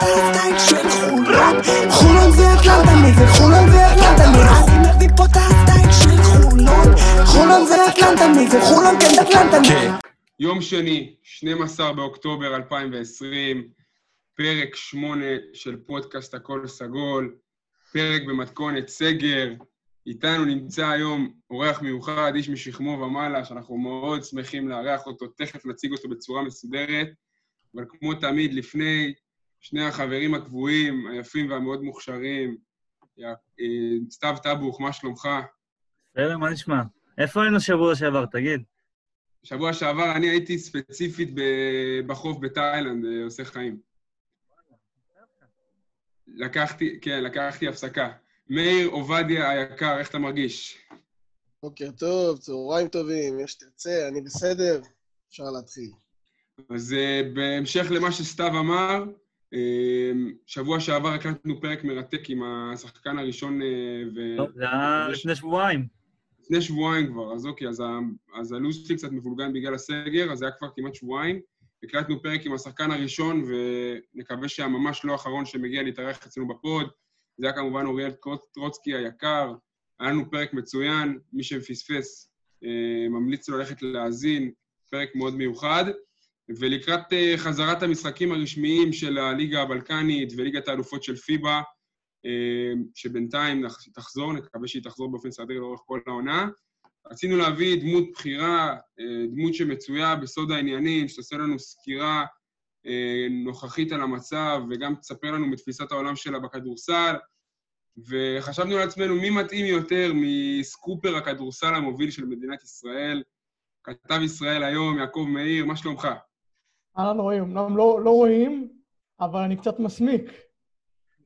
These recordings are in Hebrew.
הסטייל של חולון, חולון זה אטלנטה, וחולון זה אטלנטה, אני פה את הסטייל של חולון, חולון זה אטלנטה, וחולון כן זה אטלנטה. יום שני, 12 באוקטובר 2020, פרק 8 של פודקאסט הכל סגול, פרק במתכונת סגר. איתנו נמצא היום אורח מיוחד, איש משכמו ומעלה, שאנחנו מאוד שמחים לארח אותו, תכף נציג אותו בצורה מסודרת. אבל כמו תמיד, לפני שני החברים הקבועים, היפים והמאוד מוכשרים, יא- אה, סתיו טבוך, מה שלומך? בסדר, מה נשמע? איפה היינו שבוע שעבר, תגיד? שבוע שעבר אני הייתי ספציפית בחוף בתאילנד, אה, עושה חיים. לקחתי, כן, לקחתי הפסקה. מאיר עובדיה היקר, איך אתה מרגיש? בוקר טוב, צהריים טובים, יש תרצה, אני בסדר, אפשר להתחיל. אז uh, בהמשך למה שסתיו אמר, שבוע שעבר הקלטנו פרק מרתק עם השחקן הראשון, uh, ו... טוב, זה היה לפני שבועיים. לפני שבועיים כבר, אז אוקיי, אז, ה- אז הלו"ז שלי קצת מבולגן בגלל הסגר, אז זה היה כבר כמעט שבועיים. הקלטנו פרק עם השחקן הראשון, ונקווה שהממש לא האחרון שמגיע להתארח אצלנו בפוד. זה היה כמובן אוריאל טרוצקי היקר. היה לנו פרק מצוין, מי שמפספס, אה, ממליץ לו ללכת להאזין, פרק מאוד מיוחד. ולקראת אה, חזרת המשחקים הרשמיים של הליגה הבלקנית וליגת האלופות של פיבה, אה, שבינתיים תחזור, נקווה שהיא תחזור באופן סדיר לאורך כל העונה. רצינו להביא דמות בכירה, אה, דמות שמצויה בסוד העניינים, שתעשה לנו סקירה נוכחית על המצב, וגם תספר לנו מתפיסת העולם שלה בכדורסל. וחשבנו לעצמנו, מי מתאים יותר מסקופר הכדורסל המוביל של מדינת ישראל? כתב ישראל היום, יעקב מאיר, מה שלומך? אהלן רואים, אמנם לא, לא רואים, אבל אני קצת מסמיק.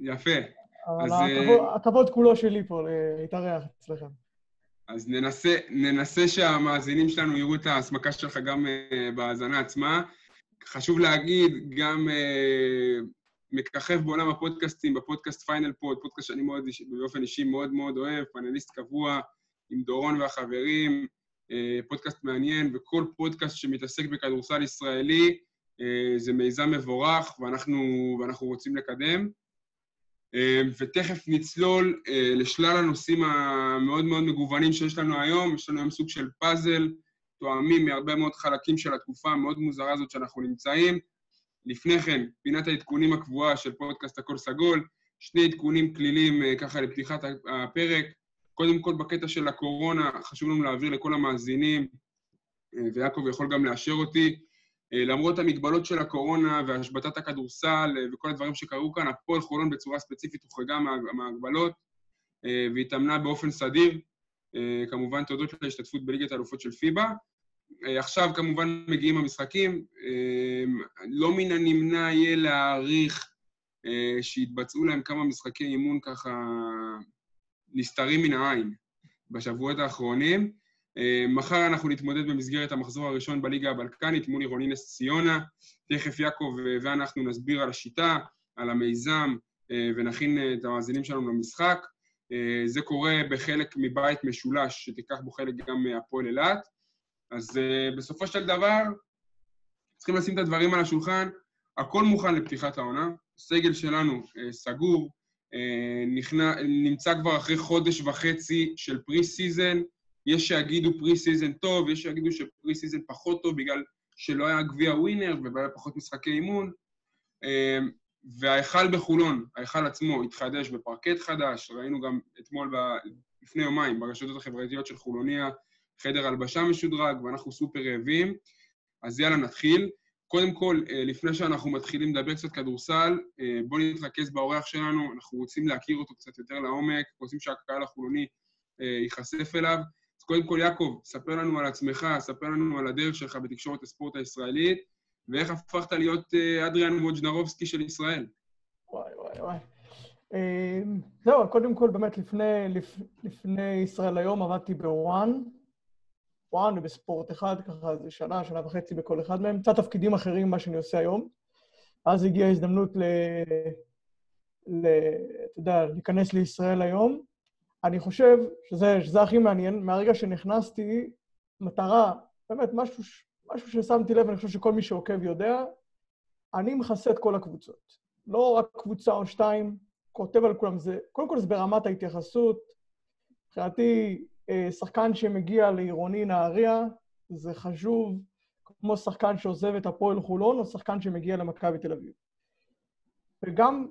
יפה. אבל אז, הכבוד, הכבוד כולו שלי פה להתארח אצלכם. אז ננסה, ננסה שהמאזינים שלנו יראו את ההסמקה שלך גם uh, בהאזנה עצמה. חשוב להגיד, גם uh, מככב בעולם הפודקאסטים, בפודקאסט Final Four, פודקאסט שאני מאוד, באופן אישי מאוד מאוד אוהב, פאנליסט קבוע עם דורון והחברים, אה, פודקאסט מעניין, וכל פודקאסט שמתעסק בכדורסל ישראלי זה מיזם מבורך, ואנחנו, ואנחנו רוצים לקדם. אה, ותכף נצלול אה, לשלל הנושאים המאוד מאוד מגוונים שיש לנו היום. יש לנו היום סוג של פאזל, תואמים מהרבה מאוד חלקים של התקופה המאוד מוזרה הזאת שאנחנו נמצאים. לפני כן, פינת העדכונים הקבועה של פודקאסט הכל סגול, שני עדכונים כלילים אה, ככה לפתיחת הפרק. קודם כל, בקטע של הקורונה, חשוב לנו להעביר לכל המאזינים, אה, ויעקב יכול גם לאשר אותי, אה, למרות המגבלות של הקורונה והשבתת הכדורסל אה, וכל הדברים שקרו כאן, הפועל חולון בצורה ספציפית הוחרגה מה- מההגבלות אה, והתאמנה באופן סדיר. אה, כמובן, תודות להשתתפות בליגת האלופות של פיבה. אה, עכשיו כמובן מגיעים המשחקים. אה, לא מן הנמנע יהיה להעריך אה, שיתבצעו להם כמה משחקי אימון ככה נסתרים מן העין בשבועות האחרונים. אה, מחר אנחנו נתמודד במסגרת המחזור הראשון בליגה הבלקנית מול עירוני נס ציונה. תכף יעקב אה, ואנחנו נסביר על השיטה, על המיזם, אה, ונכין את המאזינים שלנו למשחק. זה קורה בחלק מבית משולש, שתיקח בו חלק גם אה, הפועל אילת. אז בסופו של דבר, צריכים לשים את הדברים על השולחן. הכל מוכן לפתיחת העונה. הסגל שלנו סגור, נבנה, נמצא כבר אחרי חודש וחצי של pre-season. יש שיגידו pre-season טוב, יש שיגידו ש pre-season פחות טוב בגלל שלא היה גביע ווינר והיה פחות משחקי אימון. אמ, וההיכל בחולון, ההיכל עצמו, התחדש בפרקט חדש, ראינו גם אתמול, ב... לפני יומיים, ברשתות החברתיות של חולוניה, חדר הלבשה משודרג, ואנחנו סופר רעבים. אז יאללה, נתחיל. קודם כל, אה, לפני שאנחנו מתחילים לדבר קצת כדורסל, אה, בואו נתרכז באורח שלנו, אנחנו רוצים להכיר אותו קצת יותר לעומק, רוצים שהקהל החולוני אה, ייחשף אליו. קודם כל, יעקב, ספר לנו על עצמך, ספר לנו על הדרך שלך בתקשורת הספורט הישראלית, ואיך הפכת להיות אה, אדריאן ווג'נרובסקי של ישראל. וואי, וואי, וואי. אה, זהו, קודם כל, באמת, לפני, לפ, לפני ישראל היום עבדתי בוואן, וואן ובספורט אחד, ככה איזה שנה, שנה וחצי בכל אחד מהם, קצת תפקידים אחרים ממה שאני עושה היום. אז הגיעה הזדמנות ל... ל... אתה יודע, להיכנס לישראל היום. אני חושב שזה, שזה הכי מעניין, מהרגע שנכנסתי, מטרה, באמת, משהו, משהו ששמתי לב, אני חושב שכל מי שעוקב יודע, אני מכסה את כל הקבוצות. לא רק קבוצה או שתיים, כותב על כולם. זה, קודם כל זה ברמת ההתייחסות. מבחינתי, אה, שחקן שמגיע לעירוני נהריה, זה חשוב כמו שחקן שעוזב את הפועל חולון, או שחקן שמגיע למכבי תל אביב. וגם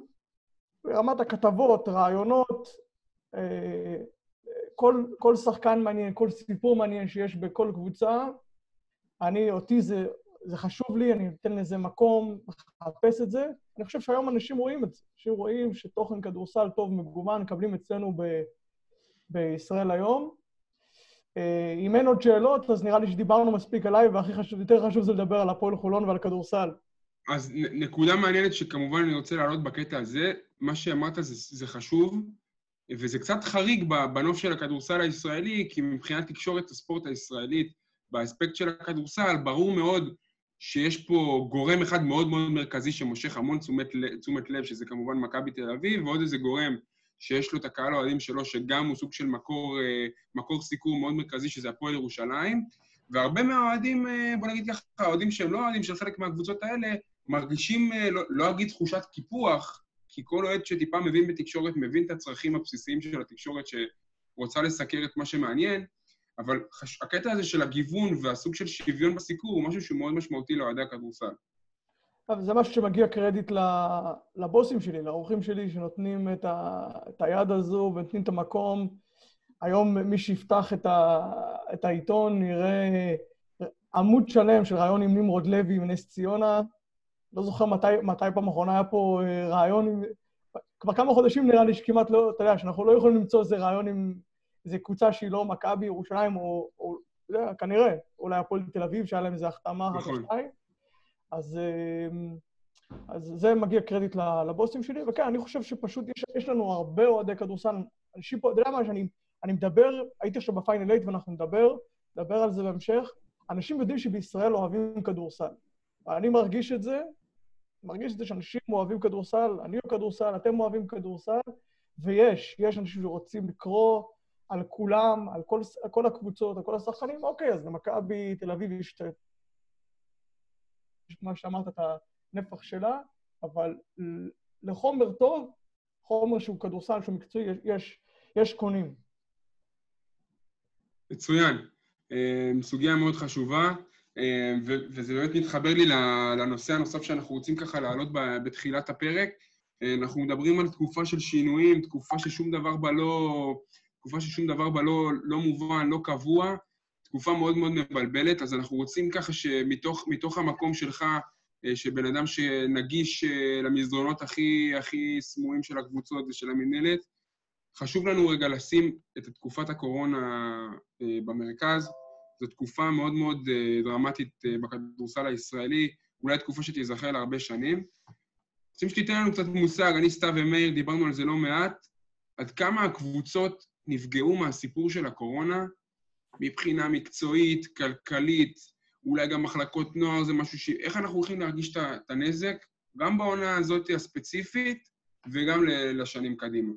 ברמת הכתבות, רעיונות, כל, כל שחקן מעניין, כל סיפור מעניין שיש בכל קבוצה, אני, אותי זה, זה חשוב לי, אני נותן לזה מקום, מחפש את זה. אני חושב שהיום אנשים רואים את זה. אנשים רואים שתוכן כדורסל טוב, מגוון, מקבלים אצלנו ב, בישראל היום. אה, אם אין עוד שאלות, אז נראה לי שדיברנו מספיק עליי, והכי חשוב, יותר חשוב זה לדבר על הפועל חולון ועל כדורסל. אז נקודה מעניינת שכמובן אני רוצה להעלות בקטע הזה, מה שאמרת זה, זה חשוב, וזה קצת חריג בנוף של הכדורסל הישראלי, כי מבחינת תקשורת הספורט הישראלית, באספקט של הכדורסל, ברור מאוד שיש פה גורם אחד מאוד מאוד מרכזי שמושך המון תשומת, תשומת לב, שזה כמובן מכבי תל אביב, ועוד איזה גורם שיש לו את הקהל האוהדים שלו, שגם הוא סוג של מקור, אה, מקור סיקור מאוד מרכזי, שזה הפועל ירושלים. והרבה מהאוהדים, אה, בוא נגיד ככה, האוהדים שהם לא אוהדים של חלק מהקבוצות האלה, מרגישים, אה, לא, לא אגיד תחושת קיפוח, כי כל אוהד שטיפה מבין בתקשורת, מבין את הצרכים הבסיסיים של התקשורת שרוצה לסקר את מה שמעניין, אבל חש... הקטע הזה של הגיוון והסוג של שוויון בסיקור הוא משהו שהוא מאוד משמעותי לאוהדי הכדורסל. אבל זה משהו שמגיע קרדיט לבוסים שלי, לאורחים שלי, שנותנים את, ה, את היד הזו ונותנים את המקום. היום מי שיפתח את, ה, את העיתון יראה עמוד שלם של ראיון עם נמרוד לוי מנס ציונה. לא זוכר מתי, מתי פעם אחרונה היה פה אה, ראיון עם... כבר כמה חודשים נראה לי שכמעט לא, אתה יודע, שאנחנו לא יכולים למצוא איזה ראיון עם איזה קבוצה שהיא לא מכבי ירושלים, או, או לא יודע, כנראה, אולי הפועל תל אביב, שהיה להם איזו החתמה אחת או נכון. שתיים. אז, אמ, אז זה מגיע קרדיט לבוסים שלי, וכן, אני חושב שפשוט יש, יש לנו הרבה אוהדי כדורסל. אנשים פה, אתה יודע מה, שאני אני מדבר, הייתי עכשיו בפיינל 8 ואנחנו נדבר, נדבר על זה בהמשך. אנשים יודעים שבישראל אוהבים כדורסל. אני מרגיש את זה, מרגיש את זה שאנשים אוהבים כדורסל, אני אוהב כדורסל, אתם אוהבים כדורסל, ויש, יש אנשים שרוצים לקרוא על כולם, על כל, על כל הקבוצות, על כל השחקנים, אוקיי, אז למכבי תל אביב יש את ה- כמו שאמרת, את הנפח שלה, אבל לחומר טוב, חומר שהוא כדורסל, שהוא מקצועי, יש, יש, יש קונים. מצוין. אה, סוגיה מאוד חשובה, וזה באמת מתחבר לי לנושא הנוסף שאנחנו רוצים ככה להעלות בתחילת הפרק. אה, אנחנו מדברים על תקופה של שינויים, תקופה ששום דבר בה לא... תקופה ששום דבר בה לא, לא מובן, לא קבוע, תקופה מאוד מאוד מבלבלת, אז אנחנו רוצים ככה שמתוך מתוך המקום שלך, אה, שבן אדם שנגיש אה, למסדרונות הכי, הכי סמויים של הקבוצות ושל המינהלת, חשוב לנו רגע לשים את תקופת הקורונה אה, במרכז. זו תקופה מאוד מאוד אה, דרמטית אה, בכדורסל הישראלי, אולי תקופה שתיזכר להרבה שנים. רוצים שתיתן לנו קצת מושג, אני, סתיו ומאיר, דיברנו על זה לא מעט, עד כמה הקבוצות נפגעו מהסיפור של הקורונה, מבחינה מקצועית, כלכלית, אולי גם מחלקות נוער זה משהו ש... איך אנחנו הולכים להרגיש את הנזק, גם בעונה הזאת הספציפית וגם לשנים קדימה.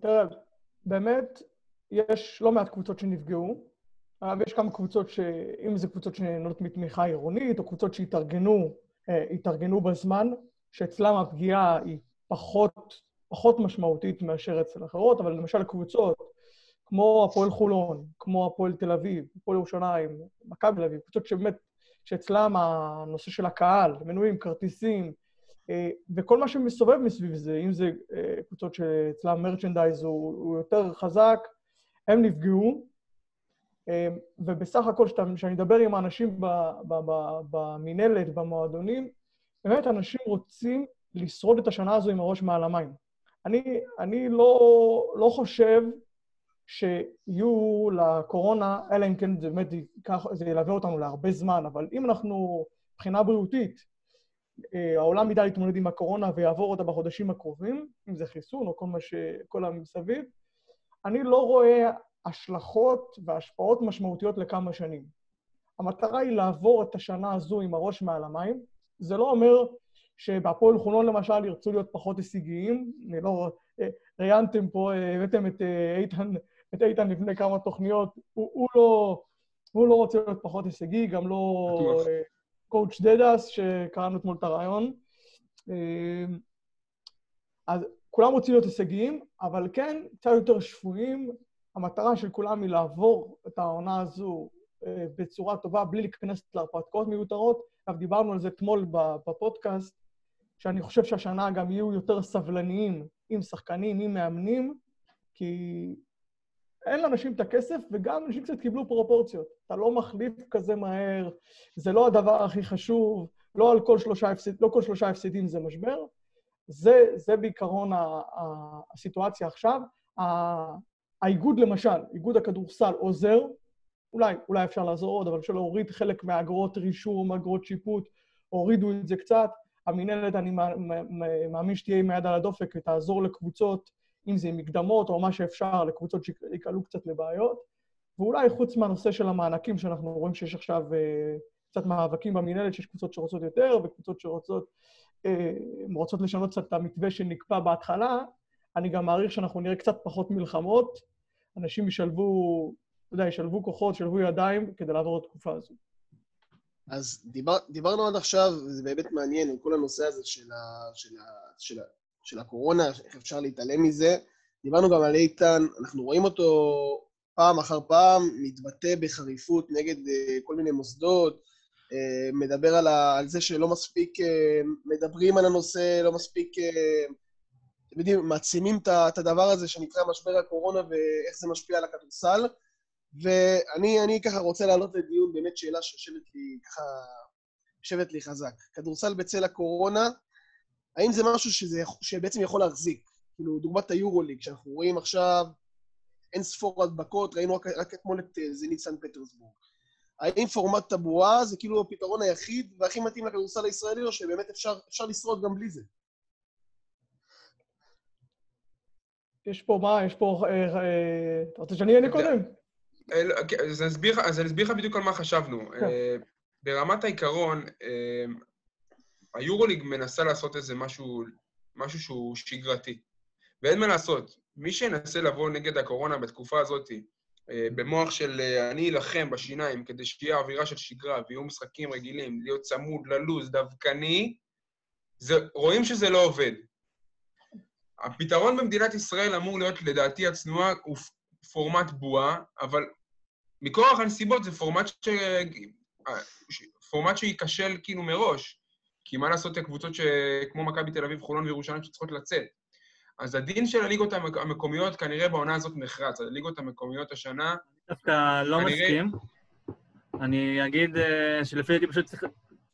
תראה, באמת, יש לא מעט קבוצות שנפגעו, אבל יש כמה קבוצות ש... אם זה קבוצות שנהנות מתמיכה עירונית, או קבוצות שהתארגנו אה, בזמן, שאצלם הפגיעה היא פחות, פחות משמעותית מאשר אצל אחרות, אבל למשל קבוצות כמו הפועל חולון, כמו הפועל תל אביב, הפועל ירושלים, מכבי תל אביב, קבוצות שבאמת, שאצלם הנושא של הקהל, מנויים, כרטיסים, אה, וכל מה שמסובב מסביב זה, אם זה אה, קבוצות שאצלם מרצ'נדייז הוא, הוא יותר חזק, הם נפגעו. אה, ובסך הכל, כשאני מדבר עם האנשים במינהלת, במועדונים, באמת אנשים רוצים לשרוד את השנה הזו עם הראש מעל המים. אני, אני לא, לא חושב שיהיו לקורונה, אלא אם כן זה באמת ייקח, זה ילווה אותנו להרבה זמן, אבל אם אנחנו, מבחינה בריאותית, אה, העולם ידע להתמודד עם הקורונה ויעבור אותה בחודשים הקרובים, אם זה חיסון או כל מה ש... כל המסביב, אני לא רואה השלכות והשפעות משמעותיות לכמה שנים. המטרה היא לעבור את השנה הזו עם הראש מעל המים. זה לא אומר שבהפועל חולון למשל ירצו להיות פחות הישגיים, אני לא, ראיינתם פה, אה, הבאתם את אה, איתן, את איתן לפני כמה תוכניות, הוא, הוא לא... הוא לא רוצה להיות פחות הישגי, גם לא. אה, קואוצ' דדס, שקראנו אתמול את הרעיון. אה, אז כולם רוצים להיות הישגיים, אבל כן, קצת יותר שפויים. המטרה של כולם היא לעבור את העונה הזו אה, בצורה טובה, בלי להיכנס להרפתקאות מיותרות. עכשיו, דיברנו על זה אתמול בפודקאסט, שאני חושב שהשנה גם יהיו יותר סבלניים עם שחקנים, עם מאמנים, כי אין לאנשים את הכסף, וגם אנשים קצת קיבלו פרופורציות. אתה לא מחליף כזה מהר, זה לא הדבר הכי חשוב, לא על כל שלושה, הפסד, לא כל שלושה הפסדים זה משבר. זה, זה בעיקרון ה, ה, הסיטואציה עכשיו. האיגוד למשל, איגוד הכדורסל עוזר, אולי, אולי אפשר לעזור עוד, אבל אפשר להוריד חלק מהאגרות רישום, אגרות שיפוט, הורידו את זה קצת. המינהלת, אני מא- מא- מא- מאמין שתהיה עם היד על הדופק ותעזור לקבוצות, אם זה עם מקדמות או מה שאפשר, לקבוצות שיקלעו קצת לבעיות. ואולי חוץ מהנושא של המענקים, שאנחנו רואים שיש עכשיו אה, קצת מאבקים במינהלת, שיש קבוצות שרוצות יותר וקבוצות שרוצות אה, לשנות קצת את המתווה שנקבע בהתחלה, אני גם מעריך שאנחנו נראה קצת פחות מלחמות. אנשים ישלבו, אתה יודע, ישלבו כוחות, ישלבו ידיים כדי לעבור את התקופה הזו. אז דיבר, דיברנו עד עכשיו, וזה באמת מעניין, עם כל הנושא הזה של, ה, של, ה, של, ה, של הקורונה, איך אפשר להתעלם מזה. דיברנו גם על איתן, אנחנו רואים אותו פעם אחר פעם מתבטא בחריפות נגד uh, כל מיני מוסדות, uh, מדבר על, ה, על זה שלא מספיק uh, מדברים על הנושא, לא מספיק, אתם יודעים, מעצימים את הדבר הזה שנקרא משבר הקורונה ואיך זה משפיע על הכדורסל. ואני אני ככה רוצה להעלות לדיון באמת שאלה שיושבת לי ככה, יושבת לי חזק. כדורסל בצל הקורונה, האם זה משהו שזה, שבעצם יכול להחזיק? כאילו, דוגמת היורוליג, שאנחנו רואים עכשיו אין ספור הדבקות, ראינו רק, רק אתמול את אה, זנית סן פטרסבורג. האם פורמט טבועה זה כאילו הפתרון היחיד והכי מתאים לכדורסל הישראלי, או שבאמת אפשר, אפשר לשרוד גם בלי זה? יש פה מה? יש פה... אה, אה, אתה רוצה שאני אענה קודם? כן, אז אני אסביר לך- בדיוק על מה חשבנו. כן. אה, ברמת העיקרון, היורוליג מנסה לעשות איזה משהו, משהו שהוא שגרתי. ואין מה לעשות, מי שינסה לבוא נגד הקורונה בתקופה הזאת, במוח של אני אלחם בשיניים כדי שתהיה אווירה של שגרה ויהיו משחקים רגילים, להיות צמוד ללוז, דווקני, זה, רואים שזה לא עובד. הפתרון במדינת ישראל אמור להיות, לדעתי הצנועה, הוא פורמט בועה, אבל מכורח הנסיבות זה פורמט, ש... פורמט שייכשל כאילו מראש. כי מה לעשות הקבוצות ש... כמו מכבי תל אביב, חולון וירושלים שצריכות לצאת. אז הדין של הליגות המק... המקומיות כנראה בעונה הזאת נחרץ. הליגות המקומיות השנה, דווקא לא כנראה- מסכים. אני אגיד אה, שלפי דעתי פשוט צריך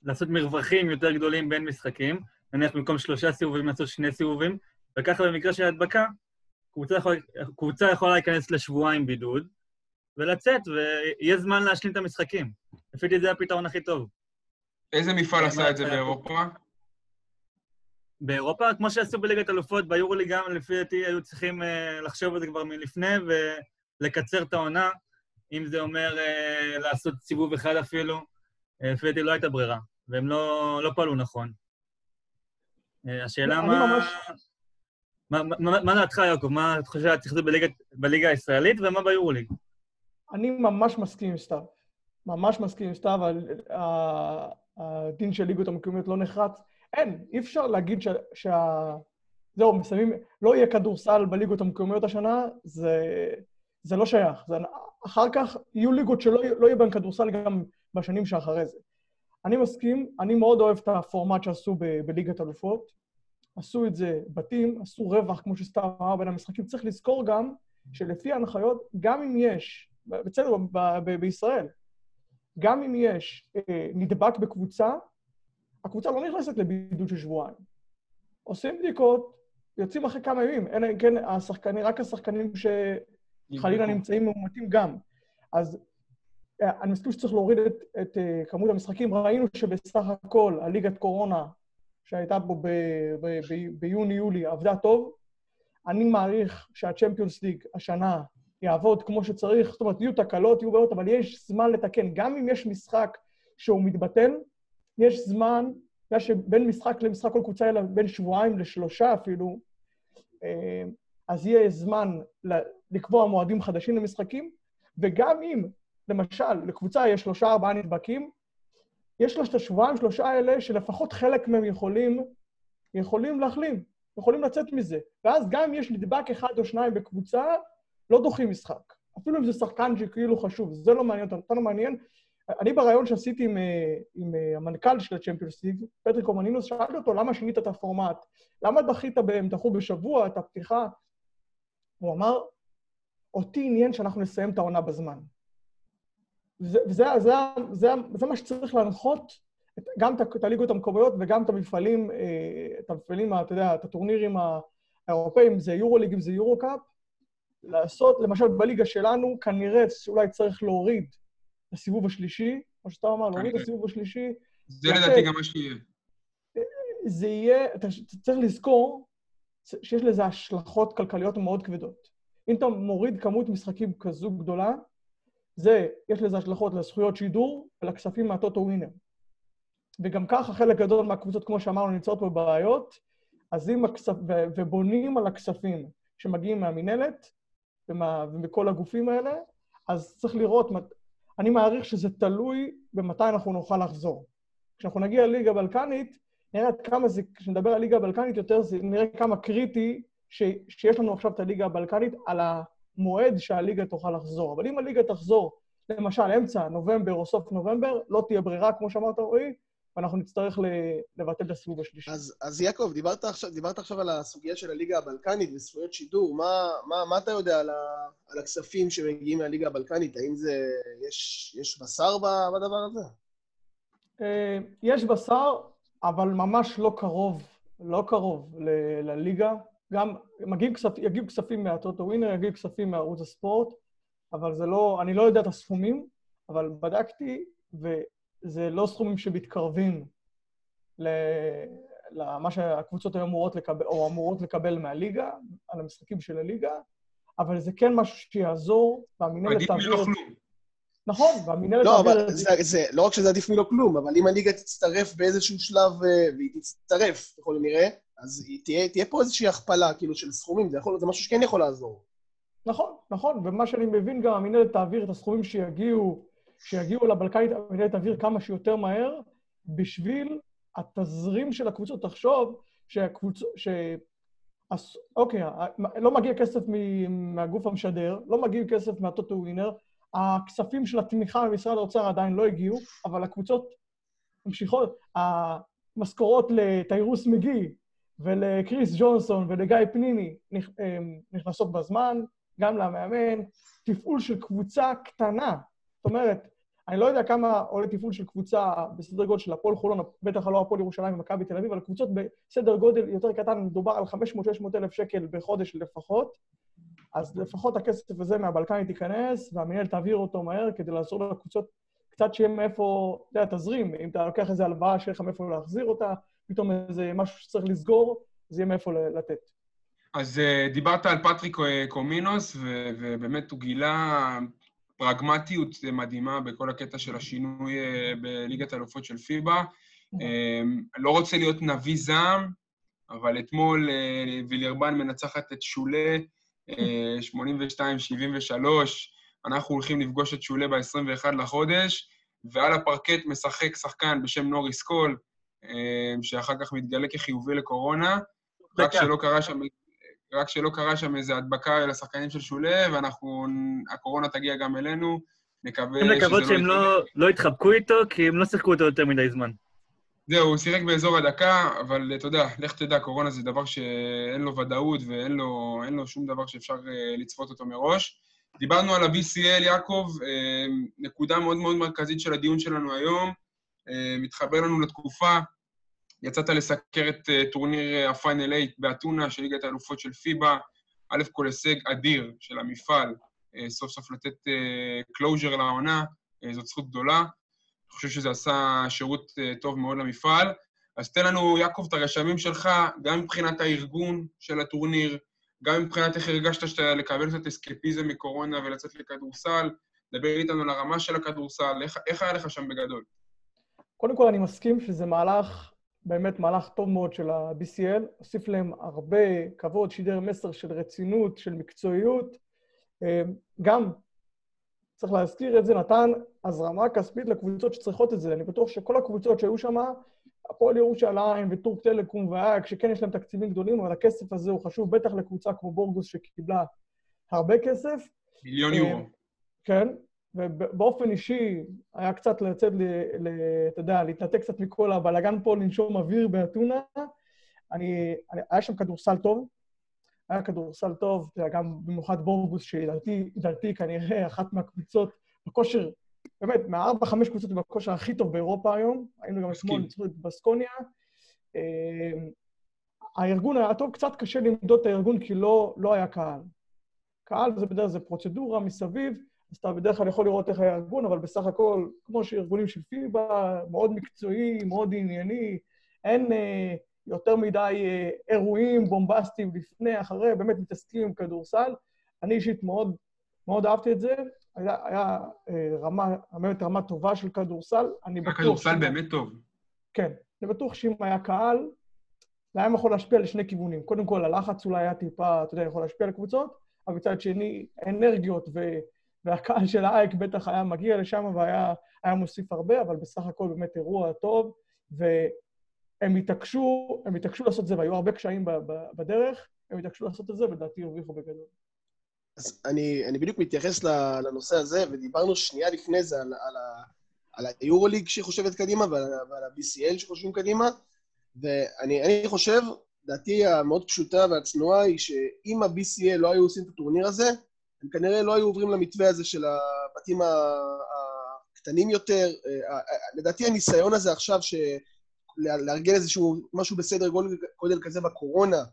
לעשות מרווחים יותר גדולים בין משחקים. נניח במקום שלושה סיבובים לעשות שני סיבובים, וככה במקרה של הדבקה, קבוצה, יכול, קבוצה יכולה להיכנס לשבועיים בידוד, ולצאת, ויהיה זמן להשלים את המשחקים. לפי דעתי זה הפתרון הכי טוב. איזה מפעל מה עשה את זה באירופה? באירופה, כמו שעשו בליגת אלופות, ביורוליג גם, לפי דעתי, היו צריכים uh, לחשוב על זה כבר מלפני ולקצר את העונה, אם זה אומר uh, לעשות סיבוב אחד אפילו. Uh, לפי דעתי לא הייתה ברירה, והם לא, לא פעלו נכון. Uh, השאלה מה... ממש- מה, דעתך, יעקב? מה אתה חושב שצריך לעשות בליגה הישראלית ומה ביורוליג? אני ממש מסכים עם סתיו. ממש מסכים עם סתיו, על ה- הדין של ליגות המקומיות לא נחרץ. אין, אי אפשר להגיד שה... שה... זהו, מסיימים, לא יהיה כדורסל בליגות המקומיות השנה, זה, זה לא שייך. זה... אחר כך יהיו ליגות שלא לא יהיה בהן כדורסל גם בשנים שאחרי זה. אני מסכים, אני מאוד אוהב את הפורמט שעשו ב- בליגת אלופות. עשו את זה בתים, עשו רווח, כמו שסתיו אמר, בין המשחקים. צריך לזכור גם שלפי ההנחיות, גם אם יש, בסדר, ב- ב- בישראל, גם אם יש אה, נדבק בקבוצה, הקבוצה לא נכנסת לבידוד של שבועיים. עושים בדיקות, יוצאים אחרי כמה ימים. אלא אם כן, השחקנים, רק השחקנים שחלילה נמצאים מאומתים גם. אז אה, אני מסכים שצריך להוריד את, את אה, כמות המשחקים. ראינו שבסך הכל הליגת קורונה שהייתה פה ב- ב- ב- ביוני-יולי עבדה טוב. אני מעריך שהצ'מפיונס ליג השנה יעבוד כמו שצריך, זאת אומרת, יהיו תקלות, יהיו בעיות, אבל יש זמן לתקן. גם אם יש משחק שהוא מתבטל, יש זמן, בגלל שבין משחק למשחק כל קבוצה, אלא בין שבועיים לשלושה אפילו, אה, אז יהיה זמן לקבוע מועדים חדשים למשחקים, וגם אם, למשל, לקבוצה יש שלושה-ארבעה נדבקים, יש לה את השבועיים, שלושה האלה, שלפחות חלק מהם יכולים, יכולים להחלים, יכולים לצאת מזה. ואז גם אם יש נדבק אחד או שניים בקבוצה, לא דוחים משחק. אפילו אם זה שחקן שכאילו חשוב, זה לא מעניין אותנו, אותנו מעניין. אני ברעיון שעשיתי עם, אה, עם אה, המנכ"ל של הצ'מפיונס ליג, פטריק אומנינוס, שאלתי אותו, למה שינית את הפורמט? למה דחית, הם דחו בשבוע את הפתיחה? הוא אמר, אותי עניין שאנחנו נסיים את העונה בזמן. וזה זה, זה, זה, זה מה שצריך להנחות גם את הליגות המקומיות וגם את המפעלים, אה, את המפעלים, אתה יודע, את הטורנירים האירופאים, אם זה יורו ליג, אם זה יורו קאפ, לעשות, למשל בליגה שלנו, כנראה שאולי צריך להוריד את הסיבוב השלישי, כמו שאתה אמר, להוריד את הסיבוב השלישי. זה לדעתי גם מה שיהיה. זה יהיה, אתה צריך לזכור שיש לזה השלכות כלכליות מאוד כבדות. אם אתה מוריד כמות משחקים כזו גדולה, זה, יש לזה השלכות לזכויות שידור ולכספים מהטוטו ווינר. וגם ככה חלק גדול מהקבוצות, כמו שאמרנו, נמצאות בבעיות, אז אם הכספ... ו... ובונים על הכספים שמגיעים מהמינהלת ומה... ומכל הגופים האלה, אז צריך לראות, אני מעריך שזה תלוי במתי אנחנו נוכל לחזור. כשאנחנו נגיע לליגה הבלקנית, נראה עד כמה זה, כשנדבר על ליגה הבלקנית יותר, זה נראה כמה קריטי ש... שיש לנו עכשיו את הליגה הבלקנית על המועד שהליגה תוכל לחזור. אבל אם הליגה תחזור, למשל, אמצע נובמבר או סוף נובמבר, לא תהיה ברירה, כמו שאמרת, רועי, ואנחנו נצטרך לבטל את הסיבוב השלישי. אז, אז יעקב, דיברת עכשיו, דיברת עכשיו על הסוגיה של הליגה הבלקנית וזכויות שידור. מה, מה, מה אתה יודע על, ה, על הכספים שמגיעים מהליגה הבלקנית? האם זה... יש, יש בשר בדבר הזה? אה, יש בשר, אבל ממש לא קרוב, לא קרוב ל, לליגה. גם מגיעים כספ, יגיעו כספים מהטוטו ווינר, יגיעו כספים מערוץ הספורט, אבל זה לא... אני לא יודע את הסכומים, אבל בדקתי, ו... זה לא סכומים שמתקרבים למה שהקבוצות היו אמורות לקבל, או אמורות לקבל מהליגה, על המשחקים של הליגה, אבל זה כן משהו שיעזור, והמינהלת תעביר... מלא כלום. נכון, והמינהלת לא, אבל זה, זה, לא רק שזה עדיף מלא כלום, אבל אם הליגה תצטרף באיזשהו שלב, אה, והיא תצטרף ככל הנראה, אז תהיה, תהיה פה איזושהי הכפלה, כאילו, של סכומים, זה, יכול, זה משהו שכן יכול לעזור. נכון, נכון, ומה שאני מבין גם, המינהלת תעביר את הסכומים שיגיעו שיגיעו לבלקנית, המדינה תעביר כמה שיותר מהר, בשביל התזרים של הקבוצות. תחשוב שהקבוצות, ש... אס... אוקיי, לא מגיע כסף מהגוף המשדר, לא מגיע כסף מהטוטו ווינר, הכספים של התמיכה ממשרד האוצר עדיין לא הגיעו, אבל הקבוצות ממשיכות. המשכורות לתיירוס מגי ולקריס ג'ונסון ולגיא פניני נכנסות בזמן, גם למאמן. תפעול של קבוצה קטנה, זאת אומרת, אני לא יודע כמה עולה תפעול של קבוצה בסדר גודל של הפועל חולון, בטח לא הפועל ירושלים ומכבי תל אביב, אבל קבוצות בסדר גודל יותר קטן, מדובר על 500-600 אלף שקל בחודש לפחות, אז לפחות הכסף הזה מהבלקנית ייכנס, והמנהל תעביר אותו מהר כדי לעזור לקבוצות קצת שיהיה מאיפה, אתה יודע, תזרים, אם אתה לוקח איזה הלוואה שיהיה לך מאיפה להחזיר אותה, פתאום איזה משהו שצריך לסגור, זה יהיה מאיפה לתת. אז uh, דיברת על פטריק אה, קומינוס, ובאמת הוא גילה פרגמטיות מדהימה בכל הקטע של השינוי אה, בליגת האלופות של פיבה. אמ, לא רוצה להיות נביא זעם, אבל אתמול אה, וילרבן מנצחת את שולה 82-73, אה, אנחנו הולכים לפגוש את שולה ב-21 לחודש, ועל הפרקט משחק שחקן בשם נוריס קול, שאחר כך מתגלה כחיובי לקורונה, רק שלא קרה שם רק שלא קרה שם איזו הדבקה לשחקנים של שולה, ואנחנו, הקורונה תגיע גם אלינו. נקווה שזה לא... לקוות שהם לא, לא יתחבקו איתו, כי הם לא שיחקו אותו יותר מדי זמן. זהו, הוא שיחק באזור הדקה, אבל אתה יודע, לך תדע, קורונה זה דבר שאין לו ודאות ואין לו, לו שום דבר שאפשר uh, לצפות אותו מראש. דיברנו על ה-VCL, יעקב, uh, נקודה מאוד מאוד מרכזית של הדיון שלנו היום. אה, מתחבר לנו לתקופה יצאת לסקר את טורניר ה Final 8 באתונה של ליגת האלופות של פיבה. א' כל הישג אדיר של המפעל, סוף סוף לתת closure לעונה, זאת זכות גדולה. אני חושב שזה עשה שירות אה, טוב מאוד למפעל. אז תן לנו, יעקב, את הרשמים שלך, גם מבחינת הארגון של הטורניר, גם מבחינת איך הרגשת שאתה לקבל קצת אסקפיזם מקורונה ולצאת לכדורסל, דבר איתנו על הרמה של הכדורסל, איך, איך היה לך שם בגדול? קודם כל, אני מסכים שזה מהלך באמת מהלך טוב מאוד של ה-BCL, הוסיף להם הרבה כבוד, שידר מסר של רצינות, של מקצועיות. אה, גם, צריך להזכיר את זה, נתן הזרמה כספית לקבוצות שצריכות את זה. אני בטוח שכל הקבוצות שהיו שם, הפועל ירושלים וטורק טלקום ואייק, שכן יש להם תקציבים גדולים, אבל הכסף הזה הוא חשוב, בטח לקבוצה כמו בורגוס שקיבלה הרבה כסף. מיליון יורו. כן, ובאופן אישי היה קצת לצאת, אתה יודע, להתנתק קצת מכל הבלאגן פה, לנשום אוויר באתונה. אני, אני, היה שם כדורסל טוב, היה כדורסל טוב, גם במיוחד בורגוס, שלדעתי כנראה אחת מהקבוצות בכושר, באמת, מהארבע-חמש קבוצות בכושר הכי טוב באירופה היום. היינו גם אתמול, ניצחו את בסקוניה. אה, הארגון היה טוב, קצת קשה למדוד את הארגון כי לא, לא היה קהל. קהל זה בדרך כלל פרוצדורה מסביב, אז אתה בדרך כלל יכול לראות איך היה ארגון, אבל בסך הכל, כמו שארגונים של פיבה, מאוד מקצועי, מאוד ענייני, אין אה, יותר מדי אה, אירועים בומבסטיים לפני, אחרי, באמת מתעסקים עם כדורסל. אני אישית מאוד, מאוד אהבתי את זה. היה, היה אה, רמה, באמת רמה טובה של כדורסל. אני בטוח... הכדורסל באמת טוב. כן. אני בטוח שאם היה קהל, זה היה יכול להשפיע לשני כיוונים. קודם כל, הלחץ אולי היה טיפה, אתה יודע, יכול להשפיע על קבוצות, אבל מצד שני, אנרגיות ו... והקהל של האייק בטח היה מגיע לשם והיה מוסיף הרבה, אבל בסך הכל באמת אירוע טוב, והם התעקשו, הם התעקשו לעשות את זה, והיו הרבה קשיים בדרך, הם התעקשו לעשות את זה, ולדעתי הרוויחו בגדול. אז אני, אני בדיוק מתייחס לנושא הזה, ודיברנו שנייה לפני זה על, על, על היורוליג שחושבת קדימה ועל, ועל ה-BCL שחושבים קדימה, ואני חושב, דעתי המאוד פשוטה והצנועה היא שאם ה-BCL לא היו עושים את הטורניר הזה, הם כנראה לא היו עוברים למתווה הזה של הבתים הקטנים יותר. אה, לדעתי הניסיון הזה עכשיו, לארגן איזשהו משהו בסדר גודל כזה בקורונה,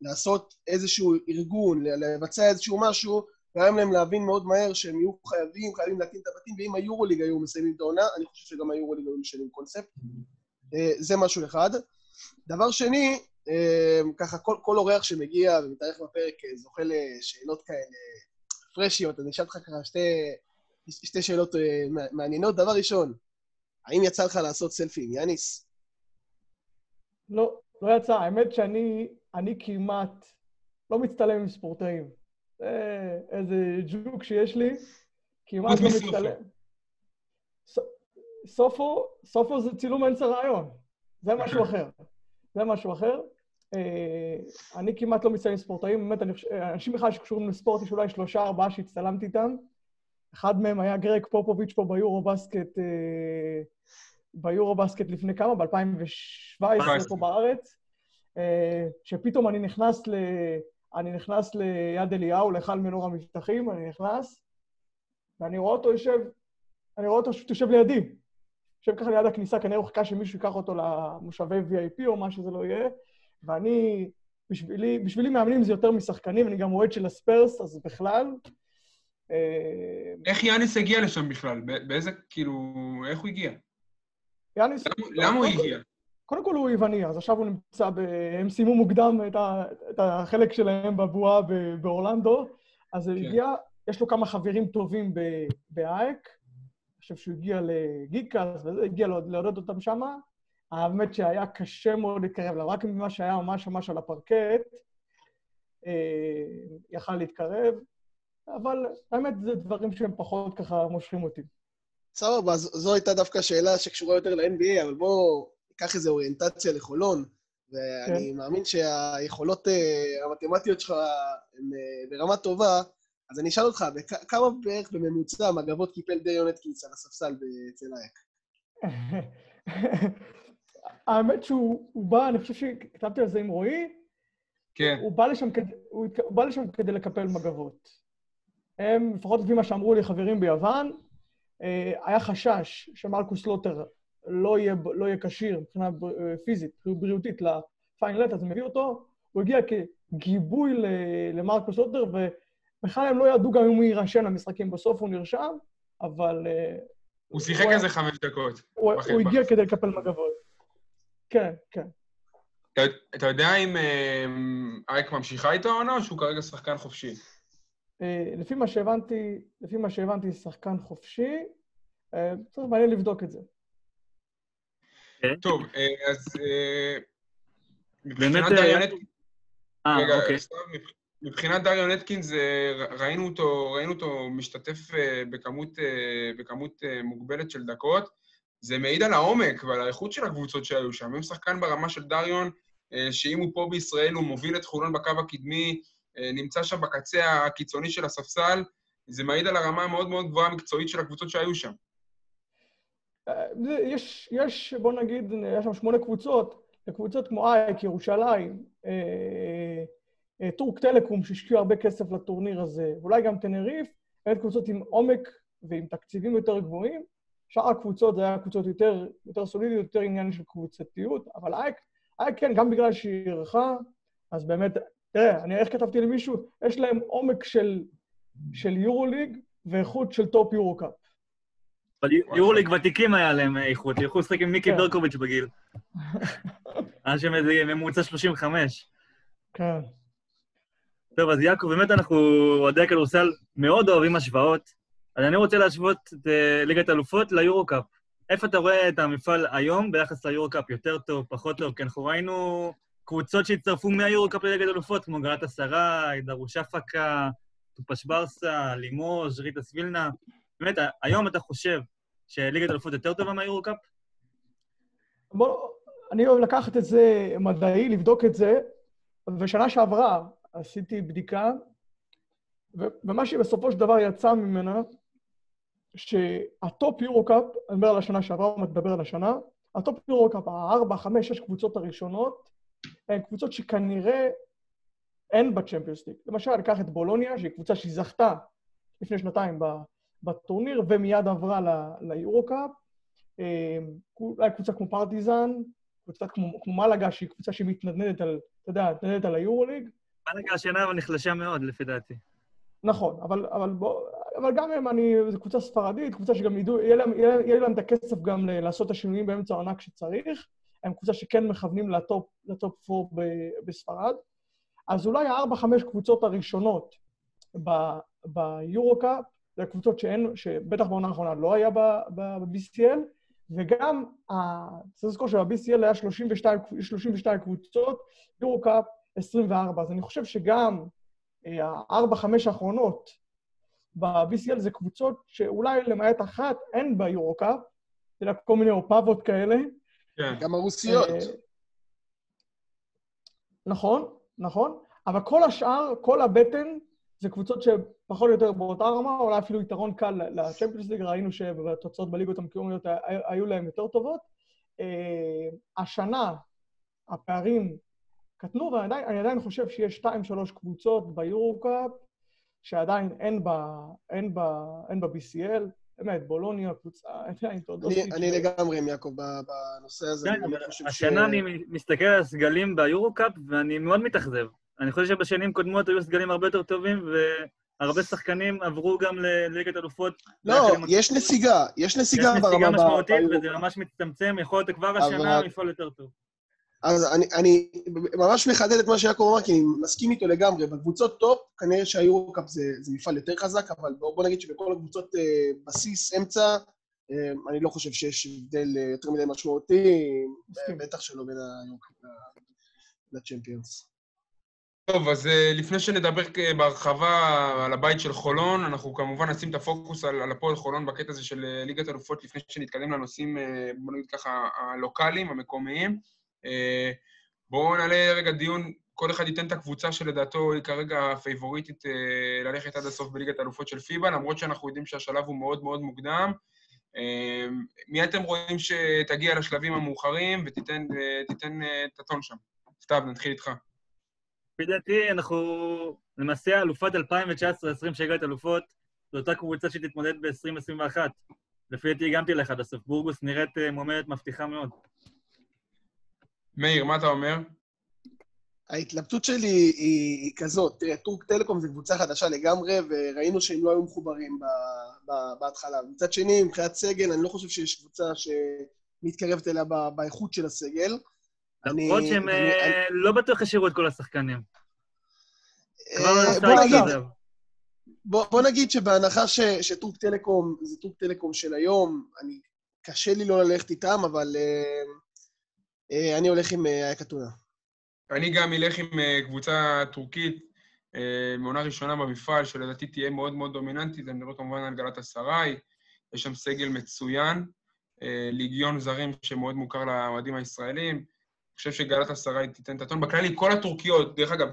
לעשות איזשהו ארגון, לבצע איזשהו משהו, גרם להם להבין מאוד מהר שהם יהיו חייבים, חייבים להקים את הבתים, ואם היורוליג היו מסיימים את העונה, אני חושב שגם היורוליג היו משנים קונספט. אה, זה משהו אחד. דבר שני, אה, ככה כל, כל אורח שמגיע ומתארך בפרק זוכה לשאלות כאלה פרשיות, אני אשאל אותך ככה שתי, שתי שאלות מעניינות. דבר ראשון, האם יצא לך לעשות סלפי עם יאניס? לא, לא יצא. האמת שאני אני כמעט לא מצטלם עם ספורטאים. זה איזה ג'וק שיש לי, כמעט לא מצטלם. סופו, סופו זה צילום אמצע רעיון. זה משהו אחר. זה משהו אחר. אה, אני כמעט לא מצטיין עם ספורטאים, באמת, אנשים בכלל שקשורים לספורט, יש אולי שלושה, ארבעה שהצטלמתי איתם. אחד מהם היה גרג פופוביץ' פה ביורו בסקט, אה, ביורו בסקט לפני כמה? ב-2017 פה בארץ. אה, שפתאום אני נכנס ל... אני נכנס ליד אליהו, להיכל מנור המבטחים, אני נכנס, ואני רואה אותו יושב, אני רואה אותו פשוט יושב לידי. יושב ככה ליד הכניסה, כנראה הוא חיכה שמישהו ייקח אותו למושבי VIP או מה שזה לא יהיה. ואני, בשבילי, בשבילי מאמנים זה יותר משחקנים, אני גם אוהד של הספרס, אז בכלל. אה, איך יאניס הגיע לשם בכלל? באיזה, כאילו, איך הוא הגיע? יאניס... למה הוא הגיע? קודם כל הוא יווני, אז עכשיו הוא נמצא ב... הם סיימו מוקדם את, ה... את החלק שלהם בבועה באורלנדו, אז הוא כן. הגיע, יש לו כמה חברים טובים באייק, אני חושב שהוא הגיע לגיקאס וזה, הגיע לעודד אותם שמה, האמת שהיה קשה מאוד להתקרב אליו, רק ממה שהיה ממש ממש על הפרקט, אה, יכל להתקרב, אבל האמת זה דברים שהם פחות ככה מושכים אותי. סבבה, אז זו הייתה דווקא שאלה שקשורה יותר ל-NBA, אבל בואו ניקח איזו אוריינטציה לחולון, ואני כן. מאמין שהיכולות uh, המתמטיות שלך הן uh, ברמה טובה, אז אני אשאל אותך, כמה בערך בממוצע מגבות קיפל דיון אטקינס על הספסל אצל אייק? האמת שהוא בא, אני חושב שכתבתי על זה עם רועי, כן. הוא בא לשם כדי, הוא, הוא בא לשם כדי לקפל מגבות. הם, לפחות לפי מה שאמרו לי חברים ביוון, אה, היה חשש שמרקוס לוטר לא יהיה, לא יהיה כשיר מבחינה אה, פיזית, בריאותית לפיינלט, אז הם הביאו אותו, הוא הגיע כגיבוי למרקוס לוטר, ובכלל הם לא ידעו גם אם הוא יירשם למשחקים. בסוף הוא נרשם, אבל... אה, הוא שיחק איזה חמש דקות. הוא, הוא הגיע כדי לקפל מגבות. כן, כן. אתה, אתה יודע אם אה, אייק ממשיכה איתו או שהוא כרגע שחקן חופשי? אה, לפי מה שהבנתי, לפי מה שהבנתי, שחקן חופשי. אה, צריך מעניין לבדוק את זה. כן. טוב, אה, אז באמת, אה, אה, רגע, אוקיי. מבחינת דריון אטקינס, ראינו אותו, ראינו אותו משתתף בכמות, בכמות מוגבלת של דקות. זה מעיד על העומק ועל האיכות של הקבוצות שהיו שם. אם שחקן ברמה של דריון, שאם הוא פה בישראל, הוא מוביל את חולון בקו הקדמי, נמצא שם בקצה הקיצוני של הספסל, זה מעיד על הרמה המאוד מאוד גבוהה המקצועית של הקבוצות שהיו שם. אה, יש, יש, בוא נגיד, יש שם שמונה קבוצות, קבוצות כמו אייק, ירושלים, אה, אה, טורק טלקום, שהשקיעו הרבה כסף לטורניר הזה, ואולי גם טנריף, באמת קבוצות עם עומק ועם תקציבים יותר גבוהים. שאר הקבוצות זה היה קבוצות יותר, יותר סולידיות, יותר עניין של קבוצתיות, אבל אייק, אייק כן, גם בגלל שהיא אירחה, אז באמת, תראה, אני איך כתבתי למישהו? יש להם עומק של, של יורוליג ואיכות של top יורו-קאפ. אבל יורוליג ותיקים היה להם איכות, יכלו לשחק עם מיקי כן. ברקוביץ' בגיל. שם איזה ממוצע 35. כן. טוב, אז יעקב, באמת אנחנו, אוהדי הכדורסל, מאוד אוהבים השוואות. אז אני רוצה להשוות את אה, ליגת האלופות ליורו-קאפ. איפה אתה רואה את המפעל היום ביחס ליורו-קאפ? יותר טוב, פחות טוב? כי אנחנו ראינו קבוצות שהצטרפו מהיורו-קאפ לליגת האלופות, כמו גלת אסריי, דרוש אפקה, טופש ברסה, לימוז', ריטס וילנה. באמת, היום אתה חושב שליגת האלופות יותר טובה מהיורו-קאפ? בוא, אני אוהב לקחת את זה מדעי, לבדוק את זה, ושנה שעברה עשיתי בדיקה, ומה שבסופו של דבר יצא ממנה, שה top יורו-קאפ, אני מדבר על השנה שעברה, אני מדבר על השנה, ה top יורו-קאפ, הארבע, חמש, שש קבוצות הראשונות, הן קבוצות שכנראה אין ב Champions League. למשל, ניקח את בולוניה, שהיא קבוצה שהיא זכתה לפני שנתיים בטורניר, ומיד עברה ליורו-קאפ. אה, אולי קבוצה כמו פרטיזן, קבוצה כמו, כמו מלאגה, שהיא קבוצה שמתנדנדת על, אתה יודע, מתנדנדת על היורוליג. מלאגה השנה אבל נחלשה מאוד, לפי דעתי. נכון, אבל, אבל, בוא, אבל גם הם, אני, זו קבוצה ספרדית, קבוצה שגם ידעו, יהיה להם, יהיה, יהיה להם את הכסף גם לעשות את השינויים באמצע העונה כשצריך. הם קבוצה שכן מכוונים ל top, ל top 4 ב- בספרד. אז אולי הארבע-חמש קבוצות הראשונות ביורו-קאפ, זה קבוצות שאין, שבטח בעונה האחרונה לא היה ב-BCL, וגם, צריך לזכור שב-BCL היה 32, 32 קבוצות, יורו-קאפ 24. אז אני חושב שגם אה, הארבע-חמש האחרונות ב-BCL זה קבוצות שאולי למעט אחת אין ביורו-קאפ, אתה יודע, כל מיני אופבות כאלה. כן. גם הרוסיות. אה, נכון, נכון, אבל כל השאר, כל הבטן, זה קבוצות שפחות או יותר באותה רמה, אולי אפילו יתרון קל לצ'מפיונס ליג, ראינו שבתוצאות בליגות המקומיות הי- היו להם יותר טובות. אה, השנה הפערים קטנו, ואני עדיין, חושב שיש שתיים, שלוש קבוצות ביורו-קאפ, שעדיין אין בה, באמת, בולוניה, קבוצה, עדיין תעודות. אני- אני לגמרי עם יעקב בנושא הזה. כן, השנה אני מסתכל על הסגלים ביורו-קאפ, ואני מאוד מתאכזב. אני חושב שבשנים קודמות היו סגלים הרבה יותר טובים, והרבה שחקנים עברו גם לליגת אלופות. לא. יש נסיגה, יש יש נסיגה נסיגה ברמה... ב- משמעותית, ביורו. וזה ממש מצטמצם, יכול להיות כבר השנה לפעול יותר טוב. אז אני, אני ממש מחדד את מה שיעקב אמר, כי אני מסכים איתו לגמרי. בקבוצות top, כנראה שהיורו-קאפ זה, זה מפעל יותר חזק, אבל בוא, בוא נגיד שבכל הקבוצות אה, בסיס, אמצע, אה, אני לא חושב שיש הבדל אה, יותר מדי משמעותי, מסכים. בטח שלא בין היורו-קאפ לצ'מפיונס. טוב, אז אה, לפני שנדבר כ- בהרחבה על הבית של חולון, אנחנו כמובן נשים את הפוקוס על, על הפועל חולון בקטע הזה של אה, ליגת אלופות, לפני שנתקדם לנושאים, אה, בוא נגיד ככה, הלוקאליים, המקומיים. אה, בואו נעלה רגע דיון, כל אחד ייתן את הקבוצה שלדעתו היא כרגע הפייבוריטית אה, ללכת עד הסוף בליגת האלופות של פיבה, למרות שאנחנו יודעים שהשלב הוא מאוד מאוד מוקדם. אה, מי אתם רואים שתגיע לשלבים המאוחרים ותיתן תיתן, את הטון שם? סתיו, נתחיל איתך. לפי דעתי, אנחנו למעשה אלופת 2019-2020 שהגעת אלופות, זו אותה קבוצה שתתמודד ב-2021. לפי דעתי הגעתי לך עד הסוף. בורגוס נראית מועמדת מבטיחה מאוד. מאיר, מה אתה אומר? ההתלבטות שלי היא, היא כזאת, תראה, טורק טלקום זו קבוצה חדשה לגמרי, וראינו שהם לא היו מחוברים ב, ב, בהתחלה. מצד שני, מבחינת סגל, אני לא חושב שיש קבוצה שמתקרבת אליה ב, באיכות של הסגל. למרות אני- שהם אני- אה, לא בטוח השאירו את כל השחקנים. אה, לא בוא נגיד. בוא, בוא נגיד שבהנחה ש, שטורק טלקום זה טורק טלקום של היום, אני, קשה לי לא ללכת איתם, אבל uh, אני הולך עם אה, אייק אתונה. אני גם אלך עם אה, קבוצה טורקית, אה, מעונה ראשונה במפעל, שלדעתי תהיה מאוד מאוד דומיננטית. אני מדבר כמובן על גלת אסריי, יש שם סגל מצוין, אה, ליגיון זרים שמאוד מוכר לאוהדים הישראלים. אני חושב שגלת אסריי תיתן את הטון. בכללי, כל הטורקיות, דרך אגב,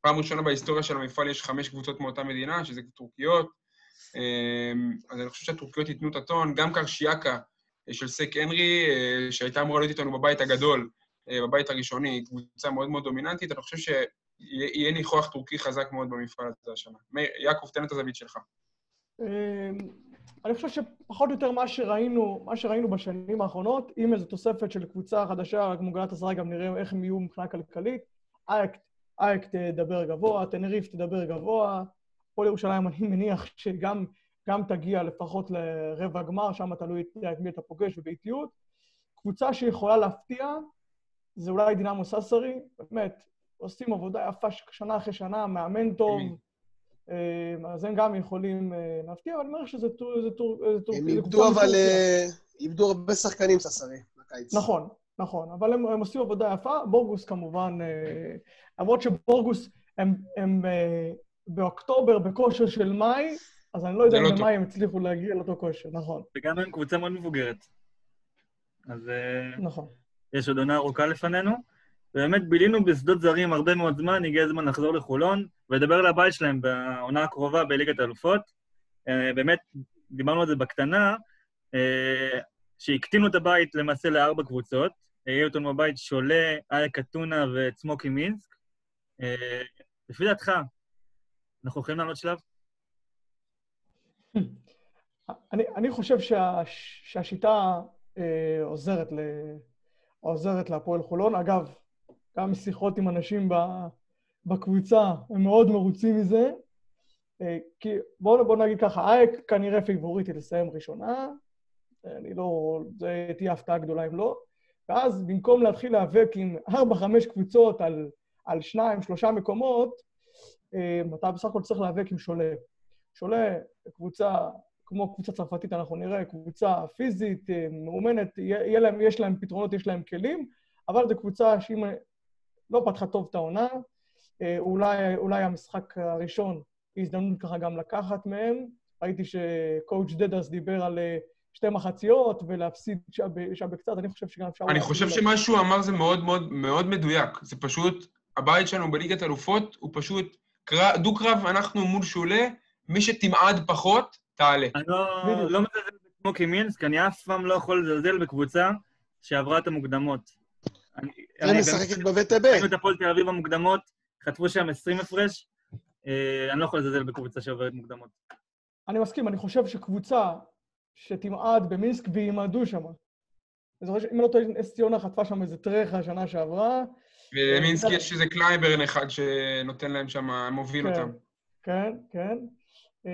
פעם ראשונה בהיסטוריה של המפעל יש חמש קבוצות מאותה מדינה, שזה טורקיות. אה, אז אני חושב שהטורקיות ייתנו את הטון. גם קרשיאקה אה, של סק הנרי, אה, שהייתה אמורה להיות איתנו בבית הגדול, אה, בבית הראשוני, קבוצה מאוד מאוד דומיננטית. אני חושב שיהיה ניחוח טורקי חזק מאוד במפעל הזה השנה. מאיר, יעקב, תן את הזווית שלך. אמ, אני חושב שפחות או יותר מה שראינו, מה שראינו בשנים האחרונות, עם איזו תוספת של קבוצה חדשה, כמו גלת עשרה, גם נראה איך הם יהיו מבחינה כלכלית. אייק, אייק תדבר גבוה, תנריף תדבר גבוה, הפועל ירושלים, אני מניח שגם גם תגיע לפחות לרבע גמר, שם תלוי את מי אתה פוגש ובאיטיות. קבוצה שיכולה להפתיע, זה אולי דינמו ססרי, באמת, עושים עבודה יפה שנה אחרי שנה, מאמן טוב. אה, אז הם גם יכולים אה, להפתיע, אבל אני אומר שזה טור... הם איבדו אבל... אה, איבדו הרבה שחקנים ססרי בקיץ. נכון, נכון, אבל הם, הם עושים עבודה יפה. בורגוס כמובן, למרות שבורגוס הם, הם באוקטובר בכושר של מאי, אז אני לא יודע זה לא הם הצליחו להגיע לאותו כושר, נכון, וגם הם קבוצה מאוד מבוגרת. אז אה, נכון. יש עוד עונה ארוכה לפנינו. ובאמת בילינו בשדות זרים הרבה מאוד זמן, הגיע הזמן לחזור לחולון ולדבר על הבית שלהם בעונה הקרובה בליגת האלופות. אה, באמת, דיברנו על זה בקטנה, אה, שהקטינו את הבית למעשה לארבע קבוצות. יהיה אותנו בבית שולה, אייק אתונה וצמוקי מינסק. לפי דעתך, אנחנו יכולים לעלות שלב? אני, אני חושב שה, שהשיטה אה, עוזרת, ל, עוזרת להפועל חולון. אגב, גם משיחות עם אנשים ב, בקבוצה, הם מאוד מרוצים מזה. אה, כי בואו בוא נגיד ככה, אייק כנראה פיבוריטי לסיים ראשונה, אני לא... זה תהיה הפתעה גדולה אם לא. ואז במקום להתחיל להיאבק עם ארבע, חמש קבוצות על, על שניים, שלושה מקומות, אה, אתה בסך הכל צריך להיאבק עם שולה. שולה, קבוצה כמו קבוצה צרפתית, אנחנו נראה, קבוצה פיזית, אה, מאומנת, יהיה להם, יש להם פתרונות, יש להם כלים, אבל זו קבוצה שאם לא פתחה טוב את העונה, אה, אולי, אולי המשחק הראשון הזדמנות ככה גם לקחת מהם. ראיתי שקואוצ' דדרס דיבר על אה, שתי מחציות ולהפסיד שם בקצת, אני חושב שגם אפשר... אני חושב. שמה שהוא אמר זה מאוד מאוד מאוד מדויק. זה פשוט, הבית שלנו בליגת אלופות הוא פשוט קרב- דו-קרב, אנחנו מול שולה, מי שתמעד פחות, תעלה. אני לא. לא מזלזל בסמוקי מינסק, אני אף פעם לא יכול לזלזל בקבוצה שעברה את המוקדמות. אני- אני באמת- ומשחקת בבטב. ראינו את הפועל תל אביב במוקדמות, חטפו שם 20 הפרש, אה, אני לא יכול לזלזל בקבוצה שעוברת מוקדמות. אני מסכים, אני חושב שקבוצה שתמעד במינסק וימעדו שם. אני זוכר שאם לא טועה, נס ציונה חטפה שם איזה טרחה שנה שעברה. ולמינסק יש איזה קלייברן אחד שנותן להם שם, מוביל כן, אותם. כן, כן. אה,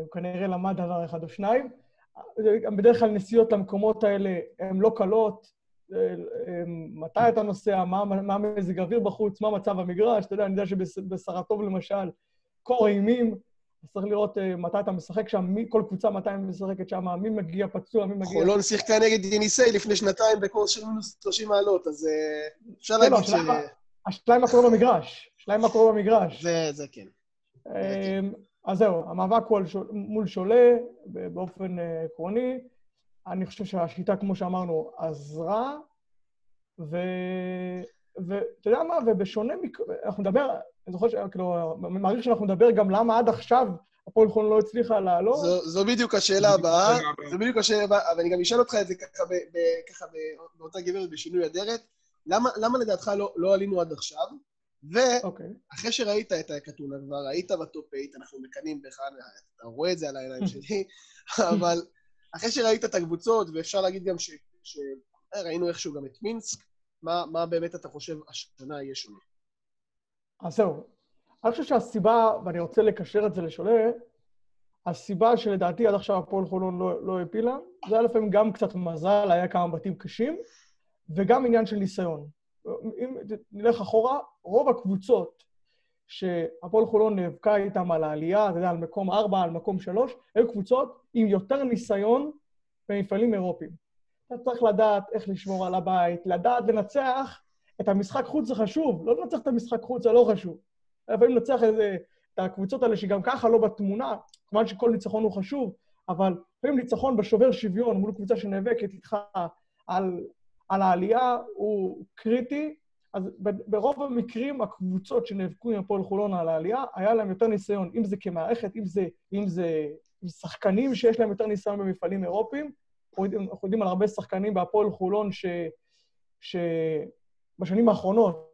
הוא כנראה למד דבר אחד או שניים. בדרך כלל נסיעות למקומות האלה הן לא קלות. אה, מתי אתה נוסע, מה, מה מזג האוויר בחוץ, מה מצב המגרש. אתה יודע, אני יודע שבסרטוב למשל, קור אימים, אז צריך לראות אה, מתי אתה משחק שם, מי, כל קבוצה מתי היא משחקת שם, מי מגיע פצוע, מי מגיע... חולון שיחקה נגד יניסי לפני שנתיים בקורס של מינוס 30 מעלות, אז אפשר לא, לא, להגיד ש... השאלה מה- השאלה היא מה קורה במגרש. השאלה היא מה קורה במגרש. זה, זה כן. אז זהו, המאבק הוא שול- מול שולה באופן אה, עקרוני. אני חושב שהשיטה, כמו שאמרנו, עזרה, ו... ואתה יודע מה, ובשונה מ... אנחנו נדבר, אני זוכר ש... כאילו, אני מעריך שאנחנו נדבר גם למה עד עכשיו הפועל חולון לא הצליחה לעלות. זו, זו בדיוק השאלה הבאה. זו בדיוק השאלה הבאה, אבל אני גם אשאל אותך את זה ככה, ב, ב, ככה ב, באותה גברת בשינוי אדרת. למה, למה לדעתך לא, לא עלינו עד עכשיו? ואחרי אוקיי. שראית את הקטונה כבר, היית בטופ 8, אנחנו מקנאים בך, אתה רואה את זה על העיניים שלי, אבל אחרי שראית את הקבוצות, ואפשר להגיד גם ש- שראינו איכשהו גם את מינסק, מה, מה באמת אתה חושב השנה יהיה שונה? אז זהו. אני חושב שהסיבה, ואני רוצה לקשר את זה לשולה, הסיבה שלדעתי עד עכשיו הפועל חולון לא, לא העפילה, זה היה לפעמים גם קצת מזל, היה כמה בתים קשים, וגם עניין של ניסיון. אם נלך אחורה, רוב הקבוצות שהפועל חולון נאבקה איתן על העלייה, אתה יודע, על מקום ארבע, על מקום שלוש, היו קבוצות עם יותר ניסיון במפעלים אירופיים. אתה צריך לדעת איך לשמור על הבית, לדעת לנצח את המשחק חוץ זה חשוב, לא לנצח את המשחק חוץ זה לא חשוב. לפעמים לנצח איזה, את הקבוצות האלה שגם ככה לא בתמונה, כמובן שכל ניצחון הוא חשוב, אבל לפעמים ניצחון בשובר שוויון מול קבוצה שנאבקת איתך על, על העלייה הוא קריטי. אז ברוב המקרים הקבוצות שנאבקו עם הפועל חולון על העלייה, היה להם יותר ניסיון, אם זה כמערכת, אם זה, אם זה שחקנים שיש להם יותר ניסיון במפעלים אירופיים. אנחנו יודעים על הרבה שחקנים בהפועל חולון ש... שבשנים האחרונות,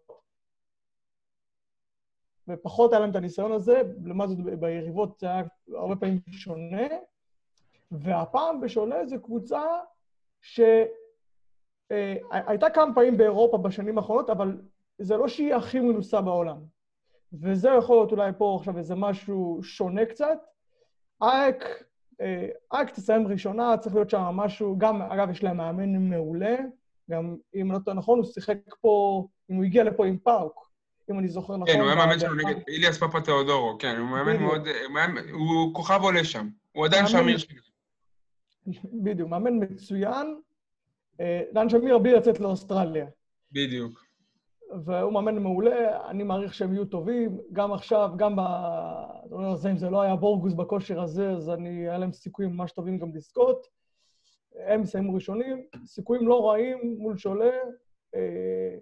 ופחות היה להם את הניסיון הזה, לעומת זאת ביריבות זה היה הרבה פעמים שונה, והפעם בשונה זו קבוצה שהייתה אה, כמה פעמים באירופה בשנים האחרונות, אבל זה לא שהיא הכי מנוסה בעולם. וזה יכול להיות אולי פה עכשיו איזה משהו שונה קצת. אייק, אה, אייק תסיים ראשונה, צריך להיות שם משהו, גם, אגב, יש להם מאמן מעולה, גם אם לא טועה נכון, הוא שיחק פה, אם הוא הגיע לפה עם פאוק, אם אני זוכר נכון. כן, הוא היה מאמן שלו נגד איליאס פאפה תיאודורו, כן, הוא מאמן מאוד, הוא כוכב עולה שם, הוא עדיין שמיר שלו. בדיוק, מאמן מצוין. אה, דן שמיר בלי לצאת לאוסטרליה. בדיוק. והוא מאמן מעולה, אני מעריך שהם יהיו טובים, גם עכשיו, גם ב... זה, אם זה לא היה בורגוס בכושר הזה, אז אני, היה להם סיכויים ממש טובים גם לזכות. הם יסיימו ראשונים, סיכויים לא רעים מול שולה. אה,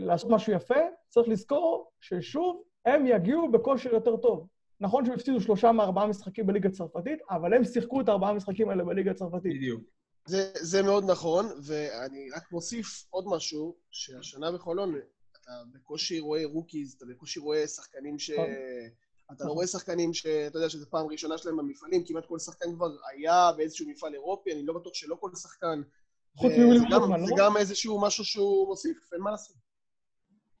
לעשות משהו יפה, צריך לזכור ששוב, הם יגיעו בכושר יותר טוב. נכון שהם הפסידו שלושה מארבעה משחקים בליגה הצרפתית, אבל הם שיחקו את הארבעה משחקים האלה בליגה הצרפתית. בדיוק. זה, זה מאוד נכון, ואני רק מוסיף עוד משהו, שהשנה בחולון אתה בקושי רואה rookies, אתה בקושי רואה שחקנים ש... נכון. אתה לא רואה שחקנים שאתה יודע שזו פעם ראשונה שלהם במפעלים, כמעט כל שחקן כבר היה באיזשהו מפעל אירופי, אני לא בטוח שלא כל שחקן. חוץ מווילי וורקמן, לא? זה גם איזשהו משהו שהוא מוסיף, אין מה לעשות.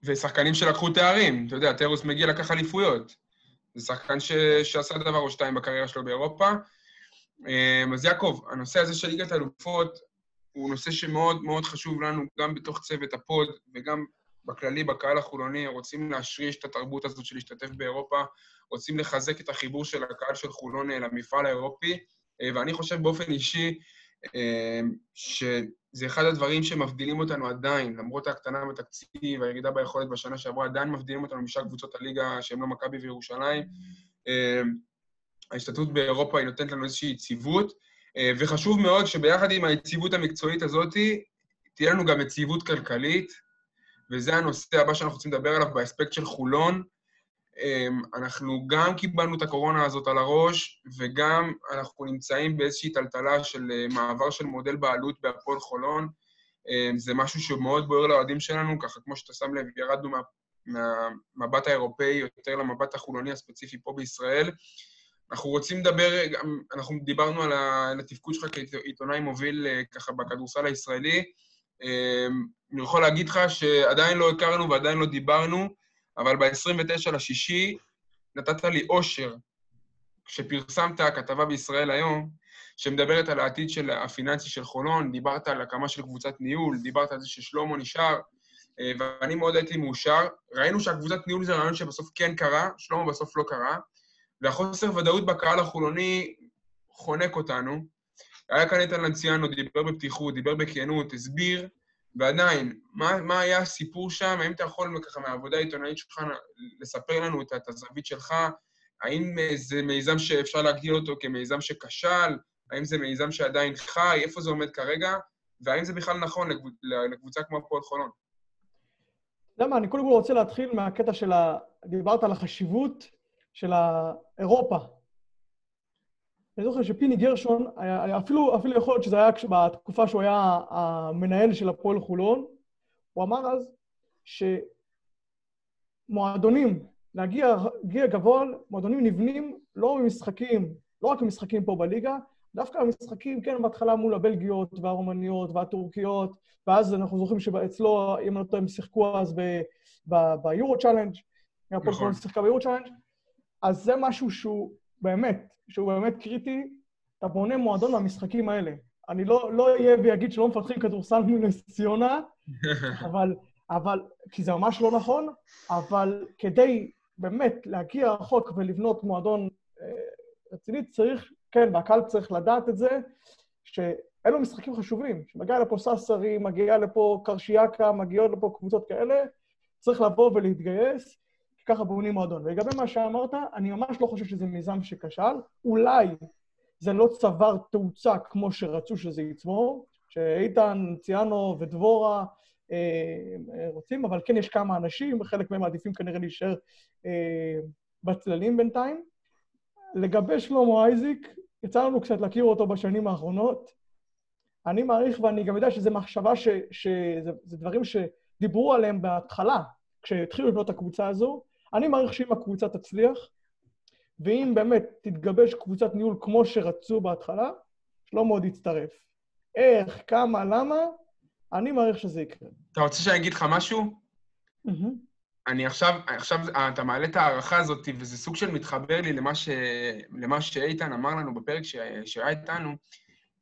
ושחקנים שלקחו תארים, אתה יודע, טיירוס מגי לקח אליפויות. זה שחקן ש... שעשה דבר או שתיים בקריירה שלו באירופה. אמ, אז יעקב, הנושא הזה של ליגת האלופות הוא נושא שמאוד מאוד חשוב לנו, גם בתוך צוות הפוד וגם בכללי, בקהל החולוני, רוצים להשריש את התרבות הזאת של להשתתף באירופה, רוצים לחזק את החיבור של הקהל של חולון אה, למפעל האירופי, אה, ואני חושב באופן אישי אמ, שזה אחד הדברים שמבדילים אותנו עדיין, למרות ההקטנה בתקציב, הירידה ביכולת בשנה שעברה, עדיין מבדילים אותנו משאר קבוצות הליגה שהן לא מכבי וירושלים. ההשתתפות באירופה היא נותנת לנו איזושהי יציבות, אה, וחשוב מאוד שביחד עם היציבות המקצועית הזאת, תהיה לנו גם יציבות כלכלית, וזה הנושא הבא שאנחנו רוצים לדבר עליו באספקט של חולון. אמ, אנחנו גם קיבלנו את הקורונה הזאת על הראש, וגם אנחנו נמצאים באיזושהי טלטלה של אה, מעבר של מודל בעלות בהפועל חולון. זה משהו שמאוד בוער לאוהדים שלנו, ככה כמו שאתה שם לב, ירדנו מה, מהמבט האירופאי יותר למבט החולוני הספציפי פה בישראל. אנחנו רוצים לדבר, אנחנו דיברנו על התפקוד שלך כעיתונאי מוביל אה, ככה בכדורסל הישראלי. אמ, אני יכול להגיד לך שעדיין לא הכרנו ועדיין לא דיברנו, אבל ב-29 לשישי נתת לי אושר כשפרסמת כתבה בישראל היום, שמדברת על העתיד של הפיננסי של חולון, דיברת על הקמה של קבוצת ניהול, דיברת על זה ששלמה נשאר, אה, ואני מאוד הייתי מאושר. ראינו שהקבוצת ניהול זה רעיון שבסוף כן קרה, שלמה בסוף לא קרה, והחוסר ודאות בקהל החולוני חונק אותנו. היה כאן איתן לנציאנו, דיבר בפתיחות, דיבר בכנות, הסביר ועדיין, מה, מה היה הסיפור שם? האם אתה יכול ככה מהעבודה העיתונאית שלך לספר לנו את, את הזווית שלך? האם זה מיזם שאפשר להגדיר אותו כמיזם שכשל? האם זה מיזם שעדיין חי? איפה זה עומד כרגע? והאם זה בכלל נכון לקבוצה כמו הפועל חולון? למה? אני קודם כל רוצה להתחיל מהקטע של ה... דיברת על החשיבות של האירופה, אני זוכר שפיני גרשון, היה, אפילו, אפילו יכול להיות שזה היה בתקופה שהוא היה המנהל של הפועל חולון, הוא אמר אז שמועדונים, להגיע, גבוה, מועדונים נבנים לא ממשחקים, לא רק ממשחקים פה בליגה, דווקא המשחקים, כן, בהתחלה מול הבלגיות והרומניות והטורקיות, ואז אנחנו זוכרים שאצלו, אם אני לא טועה, הם שיחקו אז ב EuroChallenge, הפועל נכון. שיחקה ב EuroChallenge, אז זה משהו שהוא באמת, שהוא באמת קריטי, אתה בונה מועדון מהמשחקים האלה. אני לא, לא אהיה ויגיד שלא מפתחים כדורסל מנס ציונה, אבל, אבל, כי זה ממש לא נכון, אבל כדי באמת להגיע רחוק ולבנות מועדון אה, רציני, צריך, כן, והקהל צריך לדעת את זה, שאין אלו משחקים חשובים. כשמגיע לפה ססרי, מגיע לפה קרשיאקה, מגיעות לפה קבוצות כאלה, צריך לבוא ולהתגייס, ככה בונים מועדון. ולגבי מה שאמרת, אני ממש לא חושב שזה מיזם שכשל. אולי זה לא צבר תאוצה כמו שרצו שזה יצבור, שאיתן, ציאנו ודבורה אה, רוצים, אבל כן יש כמה אנשים, וחלק מהם מעדיפים כנראה להישאר אה, בצללים בינתיים. לגבי שלמה אייזיק, יצא לנו קצת להכיר אותו בשנים האחרונות. אני מעריך, ואני גם יודע שזה מחשבה, ש, שזה זה דברים שדיברו עליהם בהתחלה, כשהתחילו לבנות את הקבוצה הזו. אני מעריך שאם הקבוצה תצליח, ואם באמת תתגבש קבוצת ניהול כמו שרצו בהתחלה, שלמה עוד יצטרף. איך, כמה, למה, אני מעריך שזה יקרה. אתה רוצה שאני אגיד לך משהו? Mm-hmm. אני עכשיו, עכשיו אתה מעלה את ההערכה הזאת, וזה סוג של מתחבר לי למה, ש, למה שאיתן אמר לנו בפרק ש, שהיה איתנו.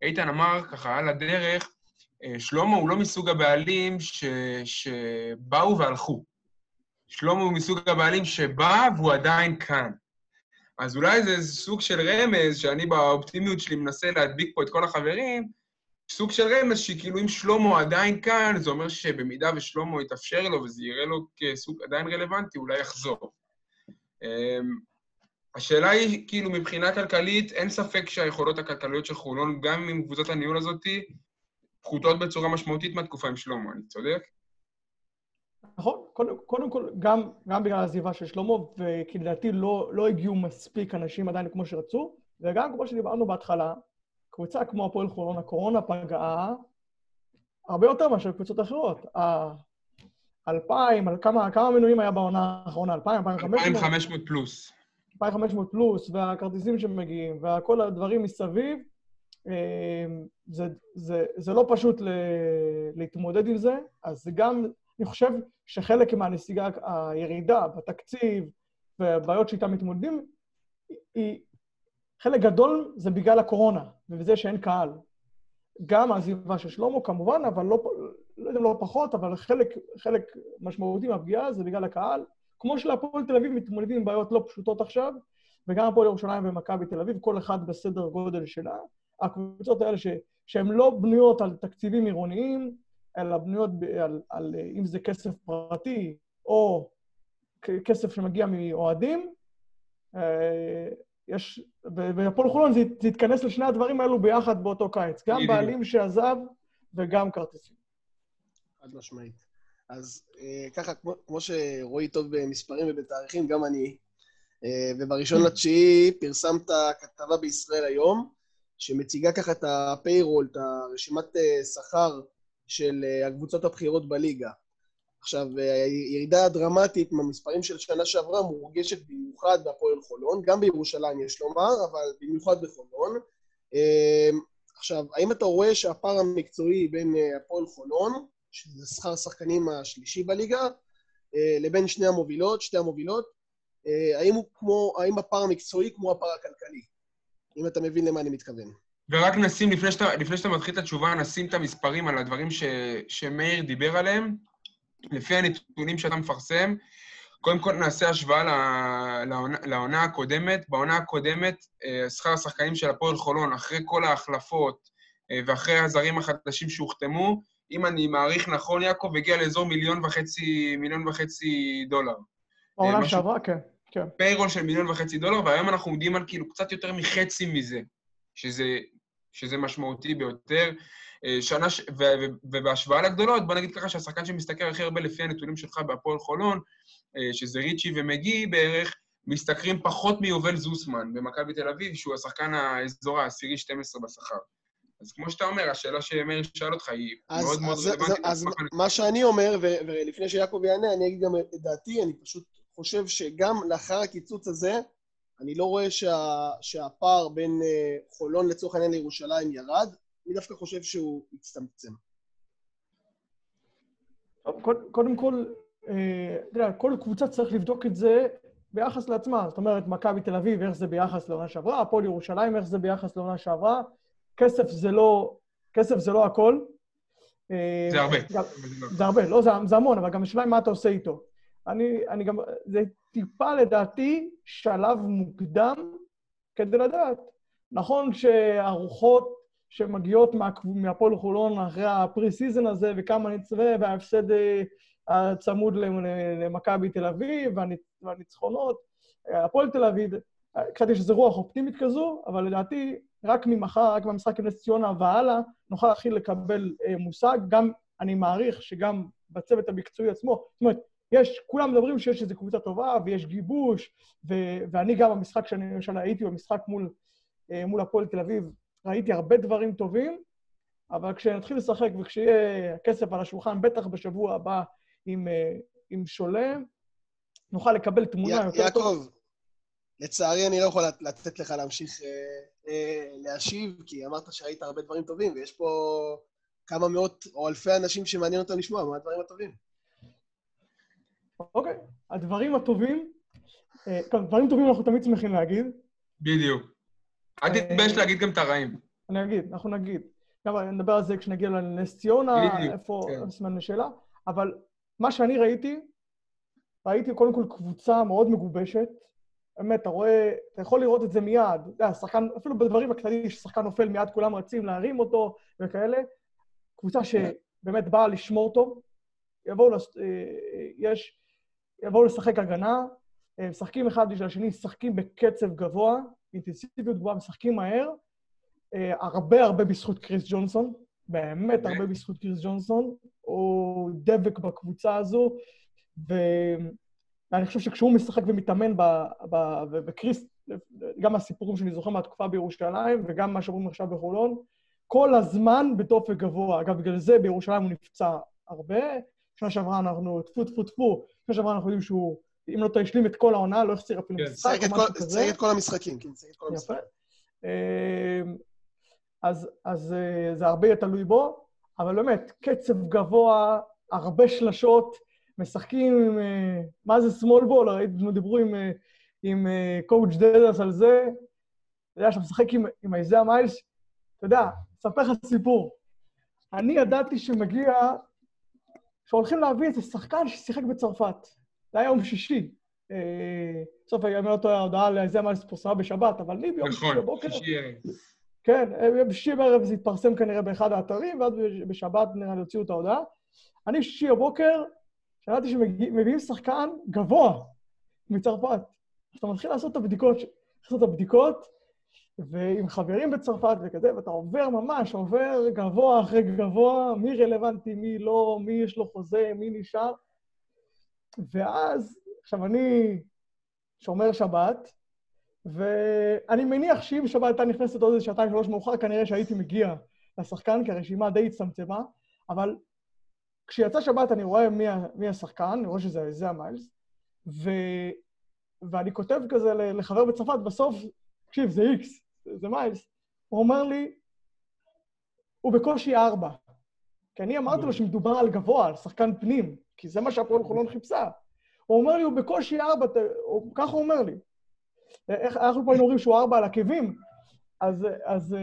איתן אמר ככה על הדרך, אה, שלמה הוא לא מסוג הבעלים ש, שבאו והלכו. שלמה הוא מסוג הבעלים שבא והוא עדיין כאן. אז אולי זה סוג של רמז, שאני באופטימיות שלי מנסה להדביק פה את כל החברים, סוג של רמז שכאילו אם שלמה עדיין כאן, זה אומר שבמידה ושלמה יתאפשר לו וזה יראה לו כסוג עדיין רלוונטי, אולי יחזור. אמ, השאלה היא, כאילו, מבחינה כלכלית, אין ספק שהיכולות הכלכליות של חולון, גם עם קבוצת הניהול הזאת, פחותות בצורה משמעותית מהתקופה עם שלמה, אני צודק? נכון, קודם, קודם כל, גם, גם בגלל העזיבה של שלמה, וכי לדעתי לא, לא הגיעו מספיק אנשים עדיין כמו שרצו, וגם כמו שדיברנו בהתחלה, קבוצה כמו הפועל חולון, הקורונה פגעה הרבה יותר מאשר קבוצות אחרות. אלפיים, על כמה, כמה מנויים היה בעונה האחרונה? אלפיים, אלפיים חמש מאות? אלפיים חמש מאות פלוס. אלפיים חמש מאות פלוס, והכרטיסים שמגיעים, וכל הדברים מסביב, אה, זה, זה, זה לא פשוט ל, להתמודד עם זה, אז זה גם, אני חושב שחלק מהנסיגה, הירידה בתקציב והבעיות שאיתן מתמודדים, היא, חלק גדול זה בגלל הקורונה, ובזה שאין קהל. גם העזיבה של שלמה כמובן, אבל לא, לא יודע אם לא פחות, אבל חלק, חלק משמעותי מהפגיעה זה בגלל הקהל. כמו שלהפועל תל אביב מתמודדים עם בעיות לא פשוטות עכשיו, וגם הפועל ירושלים ומכבי תל אביב, כל אחד בסדר גודל שלה. הקבוצות האלה ש, שהן לא בנויות על תקציבים עירוניים, אלא בנויות על, על אם זה כסף פרטי או כסף שמגיע מאוהדים, אה, יש, והפועל חולון זה, זה התכנס לשני הדברים האלו ביחד באותו קיץ. גם בעלים שעזב וגם כרטיסים. חד משמעית. אז אה, ככה, כמו, כמו שרועי טוב במספרים ובתאריכים, גם אני. אה, ובראשון לתשיעי פרסמת כתבה בישראל היום, שמציגה ככה את הפיירול, את הרשימת אה, שכר של הקבוצות הבכירות בליגה. עכשיו, הירידה הדרמטית מהמספרים של שנה שעברה מורגשת במיוחד בהפועל חולון, גם בירושלים יש לומר, אבל במיוחד בחולון. אמ, עכשיו, האם אתה רואה שהפער המקצועי בין אה, הפועל חולון, שזה שכר השחקנים השלישי בליגה, אה, לבין שני המובילות, שתי המובילות, אה, האם הוא כמו, האם הפער המקצועי כמו הפער הכלכלי? אם אתה מבין למה אני מתכוון. ורק נשים, לפני שאתה, לפני שאתה מתחיל את התשובה, נשים את המספרים על הדברים ש, שמאיר דיבר עליהם. לפי הנתונים שאתה מפרסם, קודם כל נעשה השוואה לעונה, לעונה הקודמת. בעונה הקודמת, אה, שכר השחקנים של הפועל חולון, אחרי כל ההחלפות אה, ואחרי הזרים החדשים שהוחתמו, אם אני מעריך נכון, יעקב, הגיע לאזור מיליון וחצי, מיליון וחצי דולר. בעונה משהו... שעברה, כן, כן. פיירול של מיליון וחצי דולר, והיום אנחנו עומדים על כאילו קצת יותר מחצי מזה, שזה, שזה משמעותי ביותר. אה, שנה, ש... ו... ו... ובהשוואה לגדולות, בוא נגיד ככה שהשחקן שמשתכר הכי הרבה לפי הנתונים שלך בהפועל חולון, אה, שזה ריצ'י ומגי בערך, משתכרים פחות מיובל זוסמן במכבי תל אביב, שהוא השחקן האזור העשירי 12 בשכר. אז כמו שאתה אומר, השאלה שמאיר שאל אותך היא אז, מאוד מאוד רלוונטית. אז, אז מה שאני אומר, ו... ולפני שיעקב יענה, אני אגיד גם את דעתי, אני פשוט חושב שגם לאחר הקיצוץ הזה, אני לא רואה שה, שהפער בין אה, חולון לצורך העניין לירושלים ירד, אני דווקא חושב שהוא הצטמצם. קודם כל, אה, אתה יודע, כל קבוצה צריך לבדוק את זה ביחס לעצמה. זאת אומרת, מכבי תל אביב, איך זה ביחס לעונה שעברה, הפועל ירושלים, איך זה ביחס לעונה שעברה. כסף זה לא, כסף זה לא הכל. אה, זה הרבה. גם, זה הרבה, לא, זה, זה המון, אבל גם השאלה מה אתה עושה איתו. אני, אני גם, זה טיפה לדעתי שלב מוקדם כדי לדעת. נכון שהרוחות שמגיעות מה- מהפועל חולון אחרי ה pre-season הזה, וכמה נצווה, וההפסד אה, הצמוד למכבי תל אביב, והניצ- והניצחונות. אה, הפועל תל אביב, אה, קצת יש איזו רוח אופטימית כזו, אבל לדעתי, רק ממחר, רק מהמשחק עם נס ציונה והלאה, נוכל להתחיל לקבל מושג. גם, אני מעריך שגם בצוות המקצועי עצמו, זאת אומרת, יש, כולם מדברים שיש איזו קבוצה טובה ויש גיבוש, ו, ואני גם במשחק שאני למשל הייתי במשחק מול, אה, מול הפועל תל אביב, ראיתי הרבה דברים טובים, אבל כשנתחיל לשחק וכשיהיה כסף על השולחן, בטח בשבוע הבא עם, אה, עם שולם, נוכל לקבל תמונה י- יותר טובה. יעקב, לצערי אני לא יכול לת- לתת לך להמשיך אה, אה, להשיב, כי אמרת שראית הרבה דברים טובים, ויש פה כמה מאות או אלפי אנשים שמעניין אותם לשמוע מה הדברים הטובים. אוקיי, הדברים הטובים, אה, טוב, דברים טובים אנחנו תמיד שמחים להגיד, בדיוק. אל תתבייש להגיד גם את הרעים. אני אגיד, אנחנו נגיד. גם נדבר על זה כשנגיע לנס ציונה, איפה כן. סימן לשאלה, אבל מה שאני ראיתי, ראיתי קודם כל קבוצה מאוד מגובשת. באמת, אתה רואה, אתה יכול לראות את זה מיד. אתה יודע, שחקן, אפילו בדברים הקטנים ששחקן נופל מיד, כולם רצים להרים אותו וכאלה. קבוצה שבאמת באה לשמור טוב. יבואו, לס... אה, יש, יבואו לשחק הגנה, משחקים אחד בשביל השני, משחקים בקצב גבוה, אינטנסיביות גבוהה, משחקים מהר. אה, הרבה הרבה בזכות קריס ג'ונסון, באמת באמת? הרבה בזכות קריס ג'ונסון. הוא דבק בקבוצה הזו, ואני חושב שכשהוא משחק ומתאמן, ב, ב, וקריס, גם הסיפורים שאני זוכר מהתקופה בירושלים, וגם מה שאומרים עכשיו בחולון, כל הזמן בדופק גבוה. אגב, בגלל זה בירושלים הוא נפצע הרבה. שנה שעברה אנחנו, טפו טפו טפו, שנה שעברה אנחנו יודעים שהוא, אם לא השלים את כל העונה, לא החסיר אפילו כן, משחק או משהו כל- כזה. שיחק את כל המשחקים, כן, את כל יפה. המשחקים. אמ, אז, אז אה, זה הרבה יהיה תלוי בו, אבל באמת, קצב גבוה, הרבה שלשות, משחקים עם... אה, מה זה small ball? דיברו עם, אה, עם קואוצ' דדס על זה. אתה יודע, שאתה משחק עם, עם איזיה מיילס, אתה יודע, אספר לך סיפור. אני ידעתי שמגיע, שהולכים להביא איזה שחקן ששיחק בצרפת. זה היה יום שישי. אה, בסוף, אם לא טועה, ההודעה לאיזיה מיילס פורסמה בשבת, אבל לי ביום שישי נכון, בבוקר... שישי ערב. כן, בשישי בערב זה התפרסם כנראה באחד האתרים, ואז בשבת נראה לי הוציאו את ההודעה. אני שישי בבוקר, שמעתי שמביאים שחקן גבוה מצרפת. אז אתה מתחיל לעשות את הבדיקות, לעשות את הבדיקות, ועם חברים בצרפת וכזה, ואתה עובר ממש, עובר גבוה אחרי גבוה, מי רלוונטי, מי לא, מי יש לו חוזה, מי נשאר. ואז, עכשיו אני שומר שבת, ואני מניח שאם שבת הייתה נכנסת עוד איזה שעתיים, שלוש מאוחר, כנראה שהייתי מגיע לשחקן, כי הרשימה די הצטמצמה, אבל כשיצא שבת אני רואה מי, מי השחקן, אני רואה שזה זה המיילס, ו... ואני כותב כזה לחבר בצרפת, בסוף, תקשיב, זה איקס, זה, מיילס. הוא אומר לי, הוא בקושי ארבע. כי אני אמרתי לו שמדובר על גבוה, על שחקן פנים, כי זה מה שהפועל חולון חיפשה. הוא אומר לי, הוא בקושי ארבע, ככה הוא אומר לי. איך, אנחנו פה היינו אומרים שהוא ארבע על עקבים, אז, אז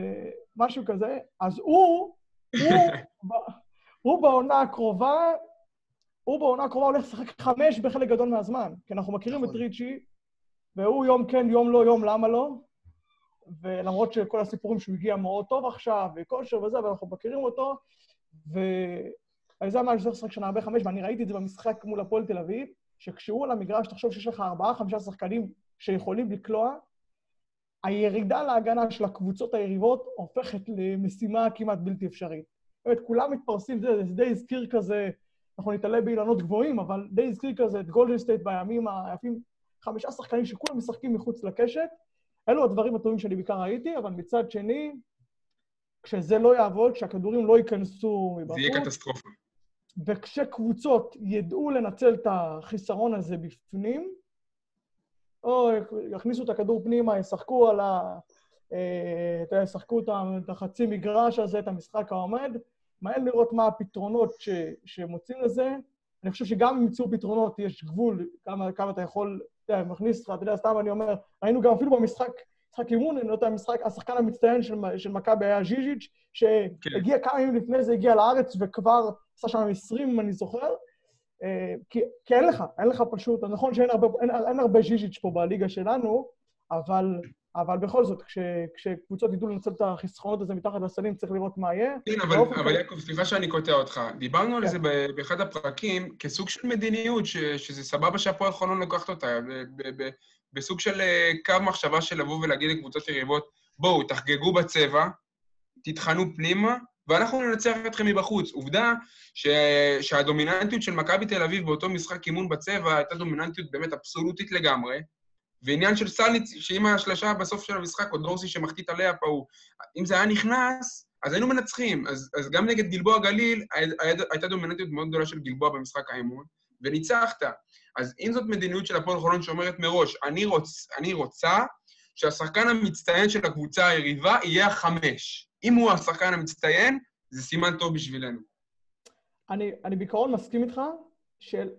משהו כזה. אז הוא, הוא, הוא בעונה הקרובה, הוא בעונה הקרובה הולך לשחק חמש בחלק גדול מהזמן. כי אנחנו מכירים את נכון. ריצ'י, והוא יום כן, יום לא, יום למה לא. ולמרות שכל הסיפורים שהוא הגיע מאוד טוב עכשיו, וכושר וזה, אבל אנחנו מכירים אותו, וזה מה שאני לשחק שנה הרבה חמש, ואני ראיתי את זה במשחק מול הפועל תל אביב, שכשהוא על המגרש, תחשוב שיש לך ארבעה, חמישה שחקנים שיכולים לקלוע, הירידה להגנה של הקבוצות היריבות הופכת למשימה כמעט בלתי אפשרית. באמת, כולם מתפרסים, זה, זה די הזכיר כזה, אנחנו נתעלה באילנות גבוהים, אבל די הזכיר כזה את גולדן סטייט בימים היפים, חמישה שחקנים שכולם משחקים מחוץ לקשת. אלו הדברים הטובים שאני בעיקר ראיתי, אבל מצד שני, כשזה לא יעבוד, כשהכדורים לא ייכנסו זה יהיה מבחוץ, קטסטרופה. וכשקבוצות ידעו לנצל את החיסרון הזה בפנים, או יכניסו את הכדור פנימה, ישחקו על ה... אה, אתה יודע, ישחקו את החצי מגרש הזה, את המשחק העומד, מהר לראות מה הפתרונות ש, שמוצאים לזה. אני חושב שגם אם ימצאו פתרונות, יש גבול כמה, כמה אתה יכול, יודע, מכניס לך, אתה יודע, סתם אני אומר, ראינו גם אפילו במשחק, משחק אימון, אני לא יודע, המשחק, השחקן המצטיין של, של מכבי היה ז'יז'יץ', שהגיע כמה ימים לפני זה, הגיע לארץ וכבר עשה שם 20, אם אני זוכר. אה, כי, כי אין לך, אין לך פשוט, נכון שאין הרבה, אין, אין הרבה ז'יז'יץ' פה בליגה שלנו, אבל אבל בכל זאת, כש, כשקבוצות ידעו לנצל את החסכונות הזה מתחת לסלים, צריך לראות מה יהיה. כן, אבל, אבל כללי- יעקב, סליחה שאני קוטע אותך. דיברנו על כן. זה ב- באחד הפרקים כסוג של מדיניות, ש, שזה סבבה שהפועל חולון לוקחת אותה, ב, ב, ב, בסוג של אה, קו מחשבה של לבוא ולהגיד לקבוצות יריבות, בואו, תחגגו בצבע, תטחנו פנימה, ואנחנו ננצח אתכם מבחוץ. עובדה ש, שהדומיננטיות של מכבי תל אביב באותו משחק אימון בצבע הייתה דומיננטיות באמת אבסולוטית לגמרי, ועניין של סליץ, שאם השלושה בסוף של המשחק, או דורסי שמחטיא את הלאפ ההוא, אם זה היה נכנס, אז היינו מנצחים. אז, אז גם נגד גלבוע גליל הי- הי- הייתה דומיננטיות מאוד גדולה של גלבוע במשחק האימון, וניצחת. אז אם זאת מדיניות של הפועל חולון שאומרת מראש, אני, רוצ, אני רוצה שהשחקן המצטיין של הקבוצה היריבה יהיה החמש. אם הוא השחקן המצטיין, זה סימן טוב בשבילנו. אני, אני בעיקרון מסכים איתך, של,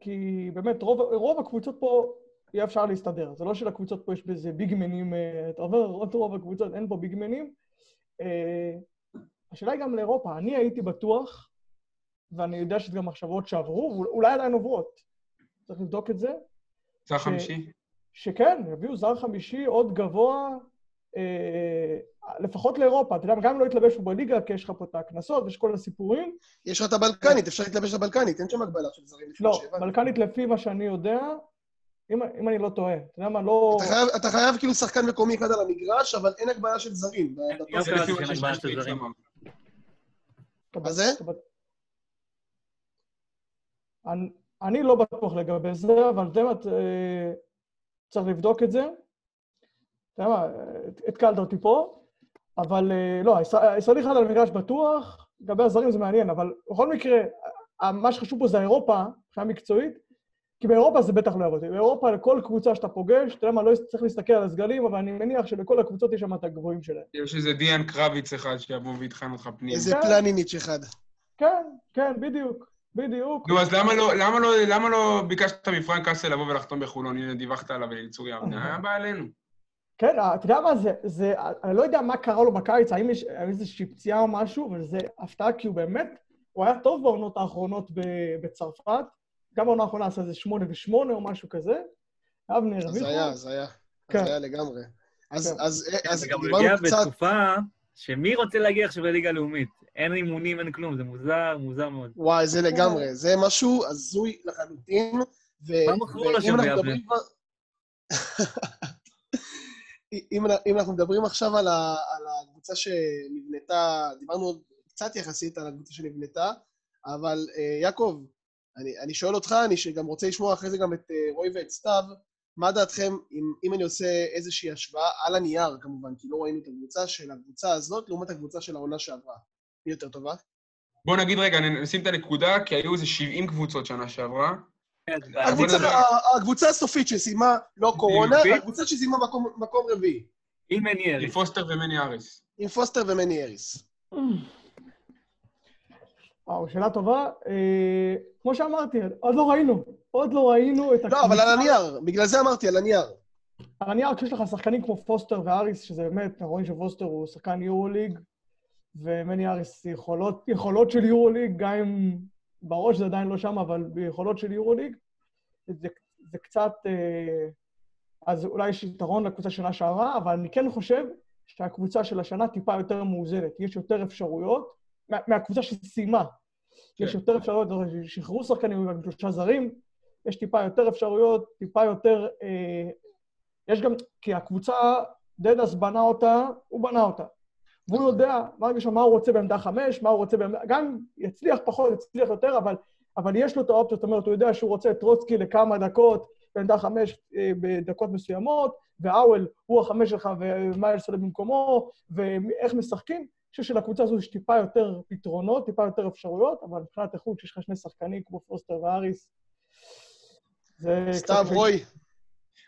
כי באמת רוב, רוב הקבוצות פה יהיה אפשר להסתדר. זה לא שלקבוצות פה יש באיזה ביגמנים, אה, אתה אומר, רוב, רוב הקבוצות אין פה ביגמנים. אה, השאלה היא גם לאירופה. אני הייתי בטוח, ואני יודע שזה גם מחשבות שעברו, ואולי עדיין עוברות. צריך לבדוק את זה, זה החמישי? שכן, יביאו זר חמישי עוד גבוה, אה, לפחות לאירופה. אתה יודע, גם אם לא יתלבש פה בליגה, כי יש לך פה את הקנסות ויש כל הסיפורים, יש לך את הבלקנית, אפשר להתלבש לבלקנית, אין שם הגבלה של זרים לא. בלקנית לפי מה שאני יודע, אם, אם אני לא טועה, אתה יודע מה, לא... אתה חייב- אתה חייב כאילו שחקן מקומי אחד על המגרש, אבל אין הגבלה של זרים. גם לפי קראתי מה שאין הגבלה של ששטריקס זרים. אמר. אתה- זה? אני, אני לא בטוח לגבי זה, אבל אתה יודע מה, אה, צריך לבדוק את זה. אתה יודע מה, אה, התקלת אותי פה, אבל אה, לא, הישראל- הישראלי אחד על המגרש בטוח, לגבי הזרים זה מעניין, אבל בכל מקרה, מה שחשוב פה זה אירופה, מבחינה מקצועית, כי באירופה זה בטח לא יעבוד. באירופה לכל קבוצה שאתה פוגש, אתה יודע מה, לא צריך להסתכל על הסגלים, אבל אני מניח שלכל הקבוצות יש שם את הגבוהים שלהם. יש איזה דיאן קרביץ אחד שיבוא ויטחן אותך פנימה. איזה כן. פלניניץ' אחד. כן, כן, בדיוק, בדיוק. נו, אז למה לא, למה לא, למה לא ביקשת מפרנק קאסל לבוא ולחתום בחולון? הנה, דיווחת עליו אליצור יבנה, היה בא עלינו. כן, אתה יודע מה זה, זה, אני לא יודע מה קרה לו בקיץ, האם יש איזושהי פציעה או משהו, אבל זה הפתעה, כי הוא באמת, הוא היה טוב בעונות האחרונות ב- בצרפת, גם בעונה האחרונה עשה איזה שמונה ושמונה או משהו כזה, אבנר אז הרוויחו. היה, אז היה. כן. אז היה לגמרי. אז- כן. אז אז וגם הוא דיברנו הגיע קצת... בתקופה שמי רוצה להגיע עכשיו לליגה הלאומית? אין אימונים, אין כלום, זה מוזר, מוזר מאוד. וואי, זה לגמרי, זה משהו הזוי לחלוטין. ו- מה מכרו לו שם אם, אם אנחנו מדברים עכשיו על, ה, על הקבוצה שנבנתה, דיברנו עוד קצת יחסית על הקבוצה שנבנתה, אבל אה, יעקב, אני, אני שואל אותך, אני גם רוצה לשמוע אחרי זה גם את אה, רועי ואת סתיו, מה דעתכם אם, אם אני עושה איזושהי השוואה על הנייר, כמובן, כי לא ראינו את הקבוצה של הקבוצה הזאת לעומת הקבוצה של העונה שעברה. מי יותר טובה? בוא נגיד רגע, נשים את הנקודה, כי היו איזה 70 קבוצות שנה שעברה. כן, הקבוצה, נדבר. ה- הקבוצה הסופית שסיימה לא קורונה? הקבוצה שסיימה מקום, מקום רביעי, עם עם מניירי. פוסטר ומני אריס. עם פוסטר ומני אריס. וואו, שאלה טובה. אה, כמו שאמרתי, עוד לא ראינו, עוד לא ראינו את לא, אבל על הנייר, בגלל זה אמרתי, על הנייר. על הנייר, כשיש לך שחקנים כמו פוסטר ואריס, שזה באמת, אנחנו רואים שפוסטר הוא שחקן יורו-ליג, ומני אריס יכולות, יכולות של יורו-ליג, גם אם בראש זה עדיין לא שם, אבל ביכולות של יורו-ליג, זה, זה קצת... אה, אז אולי יש יתרון לקבוצה שנה שעברה, אבל אני כן חושב שהקבוצה של השנה טיפה יותר מאוזנת. יש יותר אפשרויות, מה, מהקבוצה שסיימה. כן. יש יותר אפשרויות, שחררו שחקנים עם שלושה זרים, יש טיפה יותר אפשרויות, טיפה יותר... אה, יש גם, כי הקבוצה, דדס בנה אותה, הוא בנה אותה. והוא יודע שהוא, מה הוא רוצה בעמדה חמש, מה הוא רוצה בעמדה... גם יצליח פחות, יצליח יותר, אבל, אבל יש לו את האופציות, זאת אומרת, הוא יודע שהוא רוצה את טרוצקי לכמה דקות, בעמדה חמש אה, בדקות מסוימות, והאוול הוא החמש שלך ומיילס עולה במקומו, ואיך משחקים. חושב שלקבוצה הזו יש טיפה יותר פתרונות, טיפה יותר אפשרויות, אבל מבחינת איכות, כשיש לך שני שחקנים כמו פוסטר ואריס, זה... סתיו. רועי.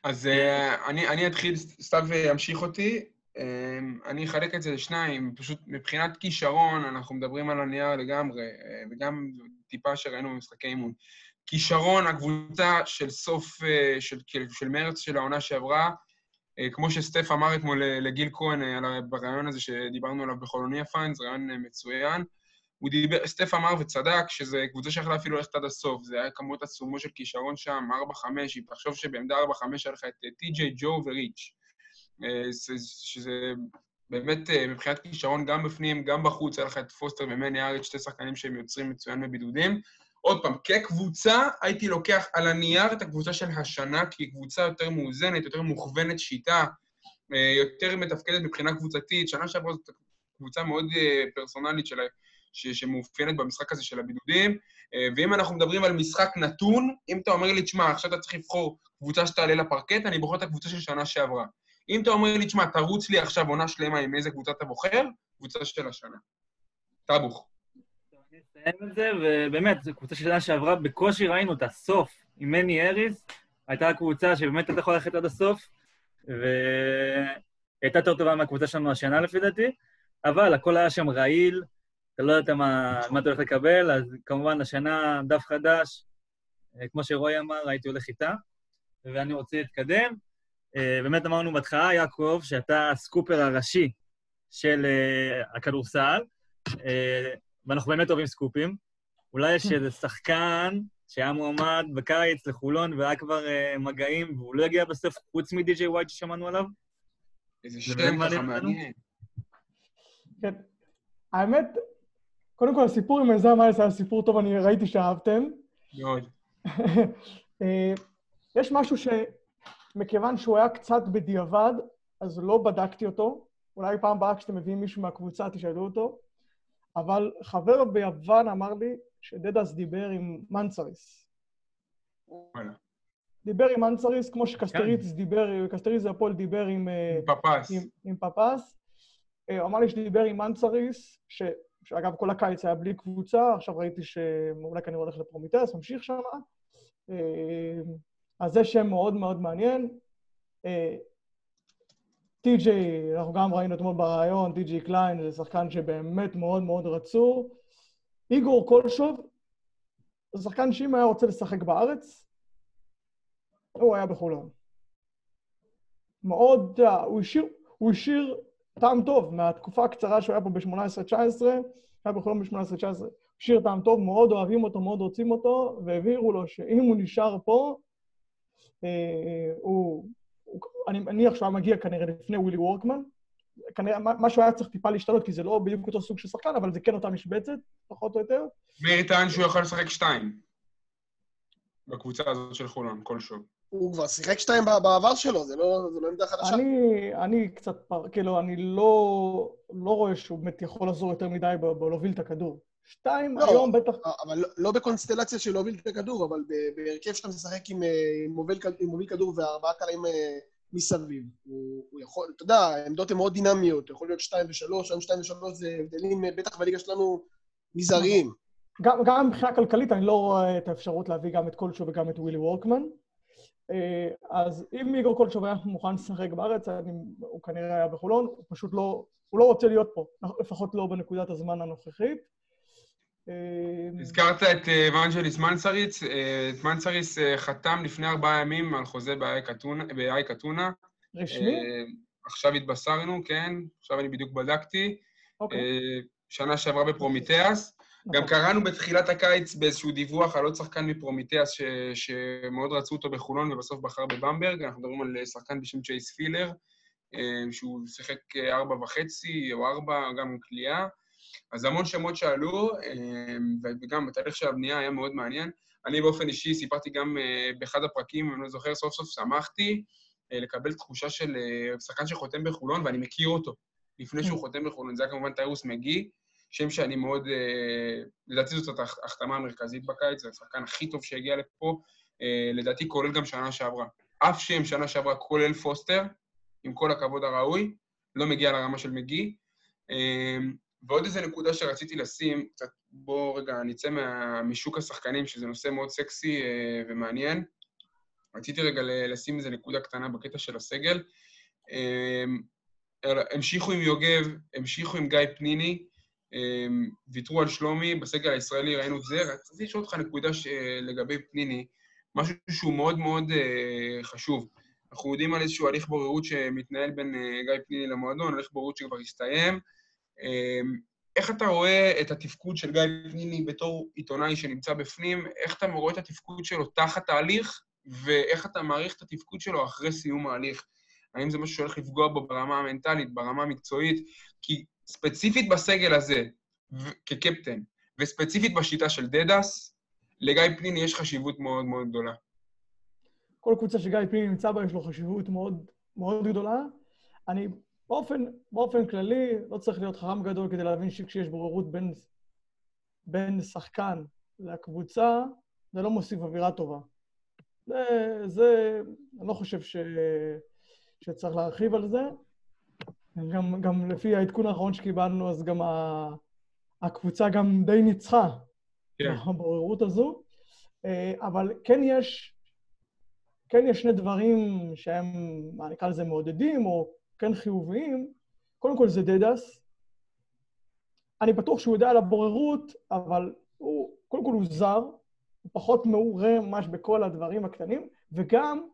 אז אה, אני, אני אתחיל, סתיו ימשיך אותי. אה, אני אחלק את זה לשניים. פשוט מבחינת כישרון, אנחנו מדברים על הנייר לגמרי, אה, וגם טיפה שראינו במשחקי אימון. כישרון, הקבוצה של סוף, של, של, של מרץ של העונה שעברה, כמו שסטף אמר אתמול ל- לגיל כהן אה, בריאיון הזה שדיברנו עליו בחולוניה פאנס, אה, מצוין. הוא דיבר, סטף אמר וצדק שזו קבוצה שיכולה אפילו ללכת עד הסוף. זה היה כמות עצומה של כישרון שם, 4-5, אם תחשוב שבעמדה 4-5 היה לך את אה, טי.ג'יי, ג'ו וריץ'. אה, זה- שזה באמת אה, מבחינת כישרון גם בפנים, גם בחוץ, היה לך את פוסטר ומני אריץ', שתי שחקנים שהם יוצרים מצוין בבידודים. עוד פעם, כקבוצה, הייתי לוקח על הנייר את הקבוצה של השנה, כי היא קבוצה יותר מאוזנת, יותר מוכוונת שיטה, אה, יותר מתפקדת מבחינה קבוצתית. שנה שעברה זאת קבוצה מאוד אה, פרסונלית של, ש- שמאופיינת במשחק הזה של הבידודים. אה, ואם אנחנו מדברים על משחק נתון, אם אתה אומר לי, תשמע, עכשיו אתה צריך לבחור קבוצה שתעלה לפרקט, אני בוחר את הקבוצה של שנה שעברה. אם אתה אומר לי, תשמע, תרוץ לי עכשיו עונה שלמה עם איזה קבוצה אתה בוחר, קבוצה של השנה. טאבוך. אני אסיים את זה, ובאמת, זו קבוצה שנה שעברה, בקושי ראינו את הסוף עם מני אריס, הייתה קבוצה שבאמת הייתה יכולה ללכת עד הסוף, והיא הייתה יותר טובה מהקבוצה שלנו השנה לפי דעתי, אבל הכל היה שם רעיל, אתה לא יודעת מה, מה אתה הולך לקבל, אז כמובן השנה דף חדש, אה, כמו שרועי אמר, הייתי הולך איתה, ואני רוצה להתקדם. אה, באמת אמרנו בהתחלה, יעקב, שאתה הסקופר הראשי של אה, הכדורסל, ואנחנו באמת אוהבים סקופים. אולי יש איזה שחקן שהיה מועמד בקיץ לחולון והיה כבר אה, מגעים, והוא לא הגיע בסוף, חוץ מדי.ג'יי ווייט ששמענו עליו? איזה זה שם ככה מעניין. כן. האמת, קודם כל הסיפור עם עזרא מיילס היה סיפור טוב, אני ראיתי שאהבתם. מאוד. אה, יש משהו שמכיוון שהוא היה קצת בדיעבד, אז לא בדקתי אותו. אולי פעם הבאה כשאתם מביאים מישהו מהקבוצה תשאלו אותו. אבל חבר ביוון אמר לי שדדס דיבר עם מנצריס. דיבר עם מנצריס, כמו שקסטריץ דיבר, קסטריץ הפועל דיבר עם, אה, פפס. עם, עם פפס. אה, הוא אמר לי שדיבר עם מנצריס, ש, שאגב, כל הקיץ היה בלי קבוצה, עכשיו ראיתי שאולי כנראה הולך לפרומיטס, ממשיך שם. אה, אז זה שם מאוד מאוד מעניין. אה, טי.ג'יי, אנחנו גם ראינו אתמול בריאיון, טי.ג'יי קליין, זה שחקן שבאמת מאוד מאוד רצו. איגור קולשוב, זה שחקן שאם היה רוצה לשחק בארץ, הוא היה בחולון. מאוד, יודע, הוא השאיר, הוא השאיר טעם טוב מהתקופה הקצרה שהוא היה פה ב-18-19, היה בחולון ב-18-19, השאיר טעם טוב, מאוד אוהבים אותו, מאוד רוצים אותו, והבהירו לו שאם הוא נשאר פה, אה, הוא, הוא, אני מניח שהוא היה מגיע כנראה לפני ווילי וורקמן, כנראה מה- משהו היה צריך טיפה להשתנות, כי זה לא בדיוק אותו סוג של שחקן, אבל זה כן אותה משבצת, פחות או יותר. מאיר טען שהוא יכול לשחק שתיים. בקבוצה הזאת של חולון, כלשהו. הוא כבר שיחק שתיים בעבר שלו, זה לא זה לא עמדה חדשה. אני, אני קצת, פר, כאילו, אני לא, לא רואה שהוא באמת יכול לעזור יותר מדי ב- בלהוביל את הכדור. שתיים, לא. היום בטח... אבל לא- לא בקונסטלציה של להוביל את הכדור, אבל בהרכב שאתה משחק עם, אה, עם, מוביל, עם מוביל כדור וארבעה קלעים אה, מסביב. הוא, הוא יכול, אתה יודע, העמדות הן מאוד דינמיות, יכול להיות שתיים ושלוש, היום שתיים ושלוש זה הבדלים, אה, בטח בליגה שלנו, מזעריים. גם, גם מבחינה כלכלית אני לא רואה את האפשרות להביא גם את קולשו וגם את ווילי וורקמן. אה, אז אם איגור קולשו היה מוכן לשחק בארץ, אני, הוא כנראה היה בחולון, הוא פשוט לא, הוא לא רוצה להיות פה, לפחות לא בנקודת הזמן הנוכחית. אה, הזכרת את אה, אבנג'ליס מנצריס. אה, את מנצריס אה, חתם לפני ארבעה ימים על חוזה באא"ק אתונה-. רשמי? אה, עכשיו התבשרנו, כן, עכשיו אני בדיוק בדקתי. אוקיי. אה, שנה שעברה בפרומיטאס. גם נכון. קראנו בתחילת הקיץ באיזשהו דיווח על עוד שחקן מפרומיטאס ש... שמאוד רצו אותו בחולון ובסוף בחר בבמברג. אנחנו מדברים על אה, שחקן בשם צ'ייס פילר, אה, שהוא שיחק אה, ארבע וחצי או ארבע, גם עם כליאה. אז המון שמות שעלו, אה, וגם בתהליך של הבנייה היה מאוד מעניין. אני באופן אישי סיפרתי גם אה, באחד הפרקים, אני לא זוכר, סוף סוף שמחתי אה, לקבל תחושה של אה, שחקן שחותם בחולון, ואני מכיר אותו לפני שהוא חותם בחולון. זה היה כמובן טיירוס מגי, שם שאני מאוד... לדעתי זאת הח- ההחתמה המרכזית בקיץ, זה השחקן הכי טוב שהגיע לפה, לדעתי כולל גם שנה שעברה. אף שם שנה שעברה, כולל פוסטר, עם כל הכבוד הראוי, לא מגיע לרמה של מגי. אה, ועוד איזה נקודה שרציתי לשים, קצת בואו רגע נצא מה, משוק השחקנים, שזה נושא מאוד סקסי אה, ומעניין. רציתי רגע לשים איזה נקודה קטנה בקטע של הסגל. אה, המשיכו עם יוגב, המשיכו עם גיא פניני, אה, ויתרו על שלומי, בסגל הישראלי ראינו את זה. רציתי לשאול אותך נקודה ש- לגבי פניני, משהו שהוא מאוד מאוד אה, חשוב. אנחנו יודעים על איזשהו הליך בוררות שמתנהל בין אה, גיא פניני למועדון, הליך בוררות שכבר הסתיים. אמ, איך אתה רואה את התפקוד של גיא פניני בתור עיתונאי שנמצא בפנים? איך אתה רואה את התפקוד שלו תחת ההליך, ואיך אתה מעריך את התפקוד שלו אחרי סיום ההליך? האם זה משהו שהולך לפגוע בו ברמה המנטלית, ברמה המקצועית? כי ספציפית בסגל הזה, כקפטן, וספציפית בשיטה של דדס, לגיא פניני יש חשיבות מאוד מאוד גדולה. כל קבוצה שגיא פניני נמצא בה יש לו חשיבות מאוד מאוד גדולה. אני באופן, באופן כללי לא צריך להיות חכם גדול כדי להבין שכשיש בוררות בין, בין שחקן לקבוצה, זה לא מוסיף אווירה טובה. זה, זה אני לא חושב ש, שצריך להרחיב על זה. גם, גם לפי העדכון האחרון שקיבלנו, אז גם ה, הקבוצה גם די ניצחה כן. בבוררות הזו. אה, אבל כן יש, כן יש שני דברים שהם, נקרא לזה, מעודדים, או כן חיוביים. קודם כל זה דדס. אני בטוח שהוא יודע על הבוררות, אבל הוא, קודם כל הוא זר, הוא פחות מעורה ממש בכל הדברים הקטנים, וגם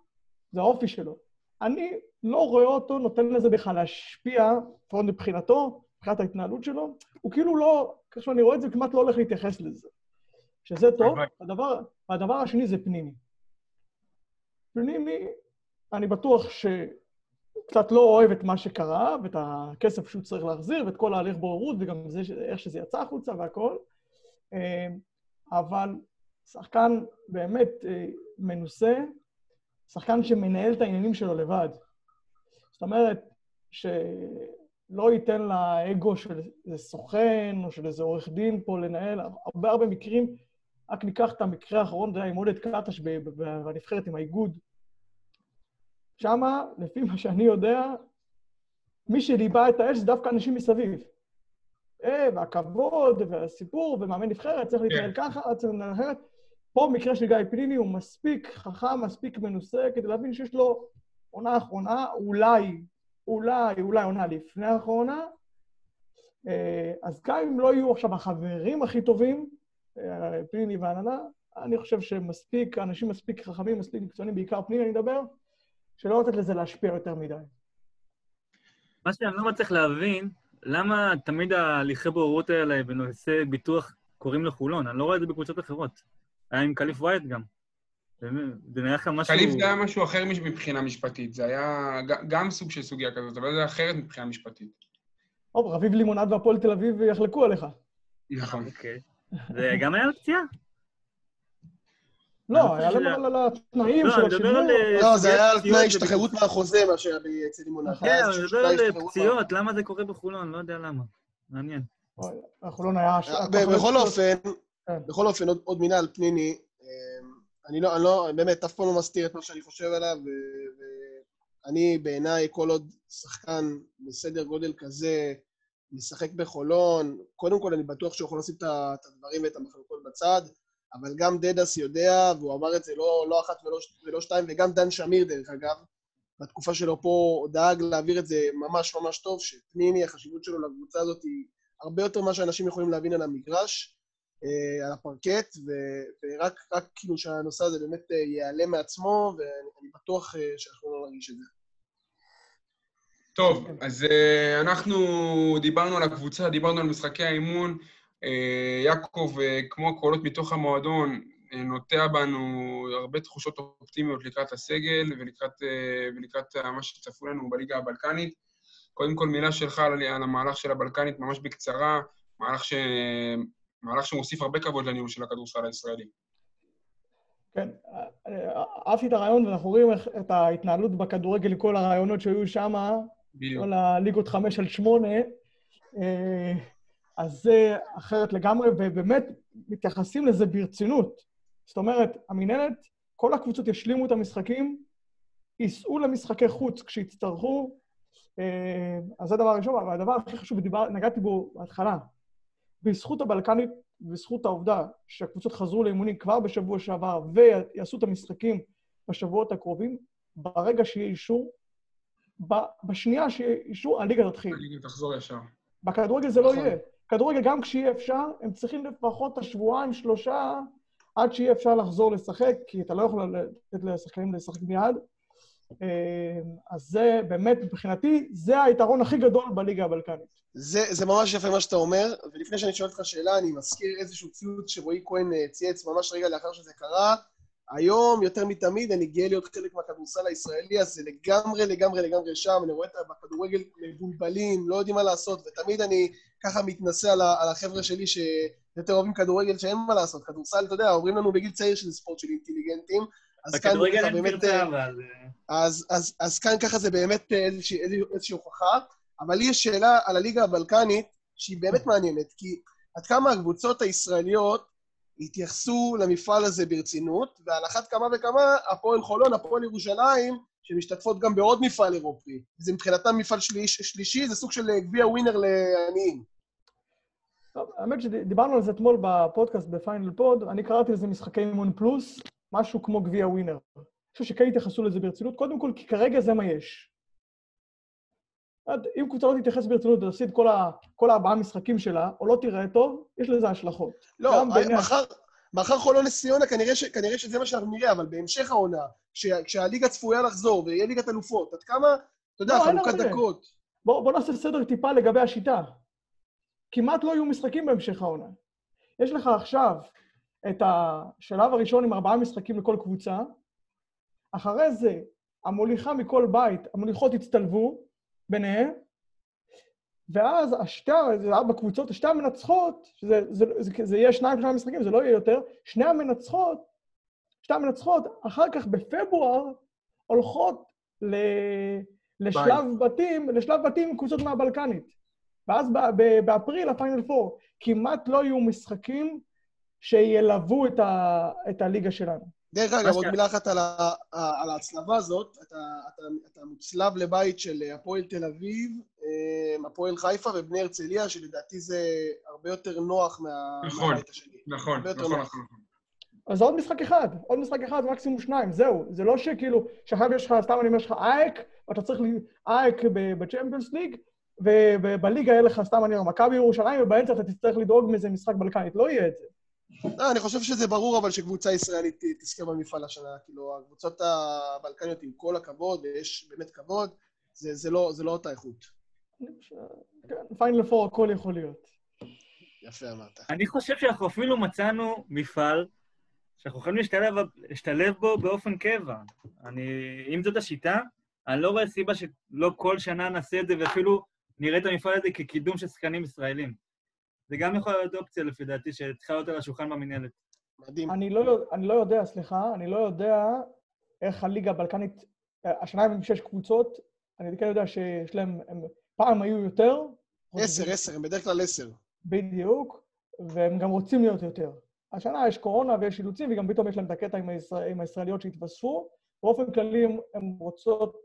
זה האופי שלו. אני לא רואה אותו נותן לזה בכלל להשפיע, לפחות מבחינתו, מבחינת ההתנהלות שלו. הוא כאילו לא, ככה שאני רואה את זה, כמעט לא הולך להתייחס לזה. שזה טוב. הדבר, והדבר השני זה פנימי. פנימי, אני בטוח שקצת לא אוהב את מה שקרה, ואת הכסף שהוא צריך להחזיר, ואת כל ההליך בוררות, וגם זה, איך שזה יצא החוצה והכל. אה, אבל שחקן באמת אה, מנוסה, שחקן שמנהל את העניינים שלו לבד. זאת אומרת, שלא ייתן לאגו של איזה סוכן או של איזה עורך דין פה לנהל, הרבה הרבה מקרים, רק ניקח את המקרה האחרון, זה היה עם עודד קטש בנבחרת עם האיגוד. שמה, לפי מה שאני יודע, מי שליבה את האש זה דווקא אנשים מסביב. אה, והכבוד, והסיפור, ומאמן נבחרת, צריך להתנהל ככה, צריך להתנהל אחרת. פה במקרה של גיא פניני הוא מספיק חכם, מספיק מנוסה, כדי להבין שיש לו עונה אחרונה, אולי, אולי, אולי עונה לפני האחרונה. אה, אז גם אם לא יהיו עכשיו החברים הכי טובים, אה, פניני והנהלה, אני חושב שמספיק, אנשים מספיק חכמים, מספיק מקצוענים, בעיקר פניני אני מדבר, שלא לתת לזה להשפיע יותר מדי. מה שאני לא מצליח להבין, למה תמיד ההליכי בוררות האלה בנושא ביטוח קורים לחולון? אני לא רואה את זה בקבוצות אחרות. היה עם קליף ווייט גם. זה נראה לך משהו... קליף זה היה משהו אחר מבחינה משפטית, זה היה גם סוג של סוגיה כזאת, אבל זה אחרת מבחינה משפטית. טוב, רביב לימונד והפועל תל אביב יחלקו עליך. נכון. אוקיי. זה גם היה על פציעה? לא, אני היה שזה- על התנאים לא, של. השימור. אה, לא, זה היה על תנאי. השתחררות מהחוזה, מה שהיה אצל לימונד. כן, אני מדבר על פציעות, למה זה קורה בחולון? לא יודע למה. מעניין. החולון היה... אה, ב- בכל אופן, כן. בכל אופן, עוד- עוד מילה על פניני. אה, אני לא, אני לא, באמת, אף פעם לא מסתיר את מה שאני חושב עליו, ואני בעיניי, כל עוד שחקן בסדר גודל כזה, משחק בחולון, קודם כל אני בטוח שהוא יכול לשים את הדברים ואת המחלוקות בצד, אבל גם דדס יודע, והוא אמר את זה לא, לא אחת ולא, ולא שתיים, וגם דן שמיר, דרך אגב, בתקופה שלו פה דאג להעביר את זה ממש ממש טוב, שפניני, החשיבות שלו לקבוצה הזאת היא הרבה יותר ממה שאנשים יכולים להבין על המגרש, אה, על הפרקט, ו- ורק רק כאילו שהנושא הזה באמת אה, ייעלם מעצמו, ואני בטוח אה, שאנחנו לא נרגיש את זה. טוב, אז אנחנו דיברנו על הקבוצה, דיברנו על משחקי האימון. אה, יעקב, אה, כמו הקולות מתוך המועדון, אה, נוטע בנו הרבה תחושות אופטימיות לקראת הסגל ולקראת, ולקראת מה שצפו לנו בליגה הבלקנית. קודם כל, מילה שלך על, על המהלך של הבלקנית, ממש בקצרה, מהלך, ש... מהלך שמוסיף הרבה כבוד לניהול של הכדורסל הישראלי. כן, אה, אהבתי את הרעיון, ואנחנו רואים איך- את ההתנהלות בכדורגל, כל הרעיונות שהיו שם. כל הליגות חמש על שמונה, אה, אז זה אחרת לגמרי, ובאמת מתייחסים לזה ברצינות. זאת אומרת, המינהלת, כל הקבוצות ישלימו את המשחקים, ייסעו למשחקי חוץ כשיצטרכו, אה, אז זה הדבר הראשון, אבל הדבר הכי חשוב, ודיבר, נגעתי בו בהתחלה, בזכות הבלקנית, בזכות העובדה שהקבוצות חזרו לאימונים כבר בשבוע שעבר ויעשו את המשחקים בשבועות הקרובים, ברגע שיהיה אישור, בשנייה שיהיה אישור, הליגה תתחיל. הליגה תחזור ישר. בכדורגל זה לא נכון. יהיה. כדורגל, גם כשיהיה אפשר, הם צריכים לפחות את השבועיים, שלושה, עד שיהיה אפשר לחזור לשחק, כי אתה לא יכול לתת לשחקנים לשחק מיד. אה, אז זה באמת, מבחינתי, זה היתרון הכי גדול בליגה הבלקנית. זה, זה ממש יפה מה שאתה אומר, ולפני שאני שואל אותך שאלה, אני מזכיר איזשהו ציוץ שרועי כהן אה, צייץ ממש רגע לאחר שזה קרה, היום, יותר מתמיד, אני גאה להיות חלק מהכדורסל הישראלי, אז זה לגמרי, לגמרי, לגמרי שם. אני רואה את בכדורגל מבולבלים, לא יודעים מה לעשות, ותמיד אני ככה מתנשא על, על החבר'ה שלי שיותר אוהבים כדורגל, שאין מה לעשות. כדורסל, אתה יודע, אומרים לנו בגיל צעיר שזה ספורט של אינטליגנטים. אז כאן ככה אין באמת... אה, אבל... אז, אז, אז כאן ככה זה באמת איזושהי, איזושהי הוכחה, אבל לי יש שאלה על הליגה הבלקנית שהיא באמת מעניינת, כי עד כמה הקבוצות הישראליות התייחסו למפעל הזה ברצינות, ועל אחת כמה וכמה הפועל חולון, הפועל ירושלים, שמשתתפות גם בעוד מפעל אירופי. זה מבחינתם מפעל שליש, שלישי, זה סוג של גביע ווינר לעניים. טוב, האמת שדיברנו על זה אתמול בפודקאסט בפיינל פוד, אני קראתי לזה משחקי אימון פלוס, משהו כמו גביע ווינר. אני חושב שכן התייחסו לזה ברצינות, קודם כל כי כרגע זה מה יש. אם קבוצה לא תתייחס ברצינות ותפסיד כל, ה- כל הארבעה משחקים שלה, או לא תראה טוב, יש לזה השלכות. לא, מחר, מחר חולון נס ציונה, כנראה, ש, כנראה שזה מה שאנחנו נראה, אבל בהמשך העונה, כש, כשהליגה צפויה לחזור ויהיה ליגת אלופות, עד כמה, אתה יודע, לא, חלוקת. דקות. בואו בוא נעשה סדר טיפה לגבי השיטה. כמעט לא יהיו משחקים בהמשך העונה. יש לך עכשיו את השלב הראשון עם ארבעה משחקים לכל קבוצה, אחרי זה המוליכה מכל בית, המוליכות יצטלבו ביניהן, ואז השתי, זה ארבע קבוצות, השתי המנצחות, שזה זה, זה, זה, זה יהיה שניים שלושה משחקים, זה לא יהיה יותר, שני המנצחות, שתי המנצחות, אחר כך בפברואר הולכות ל, לשלב בתים, לשלב בתים עם קבוצות מהבלקנית. ואז ב- ב- באפריל הפיינל פור. כמעט לא יהיו משחקים שילוו את, ה, את הליגה שלנו. דרך אגב, עוד מילה אחת על, ה, על ההצלבה הזאת. אתה, אתה, אתה מוצלב לבית של הפועל תל אביב, אה, הפועל חיפה ובני הרצליה, שלדעתי זה הרבה יותר נוח מה, נכון. מהבית השני. נכון, נכון, נוח. נכון. נכון. אז זה עוד משחק אחד, עוד משחק אחד, מקסימום שניים, זהו. זה לא שכאילו, שעכשיו יש לך, סתם אני אומר לך אייק, ואתה צריך אייק ב- בצ'מפיונס ליג, ובליגה יהיה לך, סתם אני אומר, מכבי ירושלים, ובאמצע אתה תצטרך לדאוג מאיזה משחק בלקנית. לא יהיה את זה. לא, אני חושב שזה ברור, אבל שקבוצה ישראלית תזכה במפעל השנה. כאילו, הקבוצות הבלקניות, עם כל הכבוד, ויש באמת כבוד, זה, זה, לא, זה לא אותה איכות. פיינל פור הכל יכול להיות. יפה אמרת. אני חושב שאנחנו אפילו מצאנו מפעל שאנחנו יכולים להשתלב, להשתלב בו באופן קבע. אני, אם זאת השיטה, אני לא רואה סיבה שלא כל שנה נעשה את זה, ואפילו נראה את המפעל הזה כקידום של שחקנים ישראלים. זה גם יכול להיות אופציה, לפי דעתי, שצריכה להיות על השולחן במינהלת. מדהים. אני לא, אני לא יודע, סליחה, אני לא יודע איך הליגה הבלקנית, השנה הם עם שש קבוצות, אני כן יודע שיש להם, הם, פעם היו יותר. עשר, עשר, הם בדרך כלל עשר. בדיוק, והם גם רוצים להיות יותר. השנה יש קורונה ויש אילוצים, וגם פתאום יש להם את הקטע עם, הישראל, עם הישראליות שהתווספו. באופן כללי הם, הם רוצות,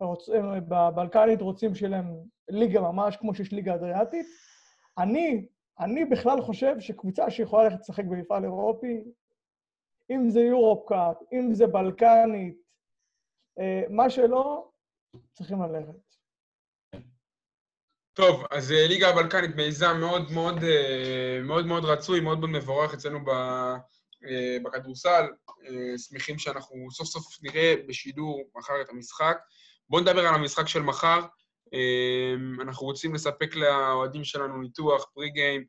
רוצ, הם בבלקנית רוצים שיהיה להם ליגה ממש כמו שיש ליגה אדריאטית. אני, אני בכלל חושב שקבוצה שיכולה ללכת לשחק במפעל אירופי, אם זה יורופ קאפ, אם זה בלקנית, אה, מה שלא, צריכים ללכת. טוב, אז אה, ליגה הבלקנית מיזם מאוד מאוד אה, מאוד מאוד רצוי, מאוד מאוד מבורך אצלנו בכדורסל. שמחים שאנחנו סוף סוף נראה בשידור מחר את המשחק. בואו נדבר על המשחק של מחר. אה, אנחנו רוצים לספק לאוהדים שלנו ניתוח, פרי גיים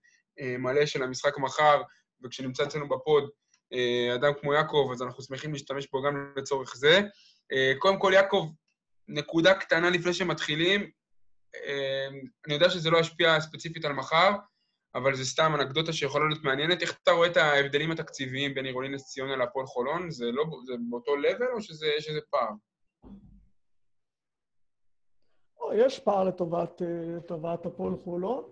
מלא של המשחק מחר, וכשנמצא אצלנו בפוד אה, אדם כמו יעקב, אז אנחנו שמחים להשתמש בו גם לצורך זה. אה, קודם כל, יעקב, נקודה קטנה לפני שמתחילים. אה, אני יודע שזה לא ישפיע ספציפית על מחר, אבל זה סתם אנקדוטה שיכולה להיות מעניינת. איך אתה רואה את ההבדלים התקציביים בין עירוני נס ציונה להפועל חולון? זה לא זה באותו לבל או שיש איזה פער? או, יש פער לטובת, אה, לטובת הפועל חולון,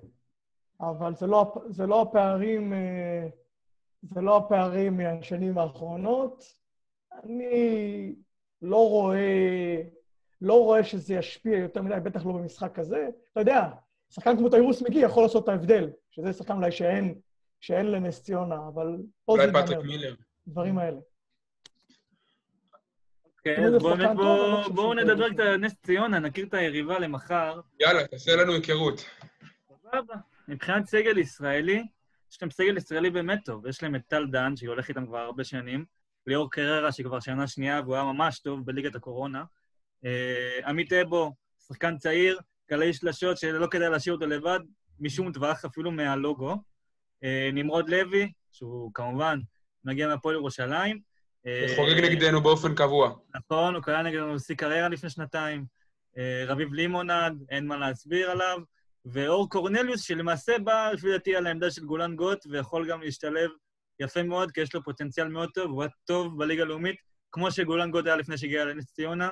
אבל זה לא, זה לא הפערים, אה, זה לא הפערים מהשנים האחרונות. אני לא רואה, לא רואה שזה ישפיע יותר מדי, בטח לא במשחק כזה. אתה יודע, שחקן כמו תיירוס מגי יכול לעשות את ההבדל, שזה שחקן אולי שאין, שאין לנס ציונה, אבל פה זה אולי פטריק ייגמר, מילר. דברים האלה. אז זה בואו לא נדבר. קצת על נס ציונה, נכיר את היריבה למחר. יאללה, תעשה לנו היכרות. סבבה. מבחינת סגל ישראלי, יש להם סגל ישראלי באמת טוב. יש להם את טל דן, שהולך איתם כבר הרבה שנים, ליאור קררה, שכבר שנה שנייה, והוא היה ממש טוב בליגת הקורונה. אה, עמית אבו, שחקן צעיר, קלעי שלשות שלא כדאי להשאיר אותו לבד, משום טווח, אפילו מהלוגו. אה, נמרוד לוי, שהוא כמובן מגיע מהפועל ירושלים, חוגג נגדנו באופן קבוע. נכון, הוא קרא נגדנו שיא קריירה לפני שנתיים. אה, רביב לימונד, אין מה להסביר עליו. ואור קורנליוס, שלמעשה בא, לפי דעתי, על העמדה של גולן גוט, ויכול גם להשתלב יפה מאוד, כי יש לו פוטנציאל מאוד טוב, הוא היה טוב בליגה הלאומית, כמו שגולן גוט היה לפני שהגיע לנס ציונה,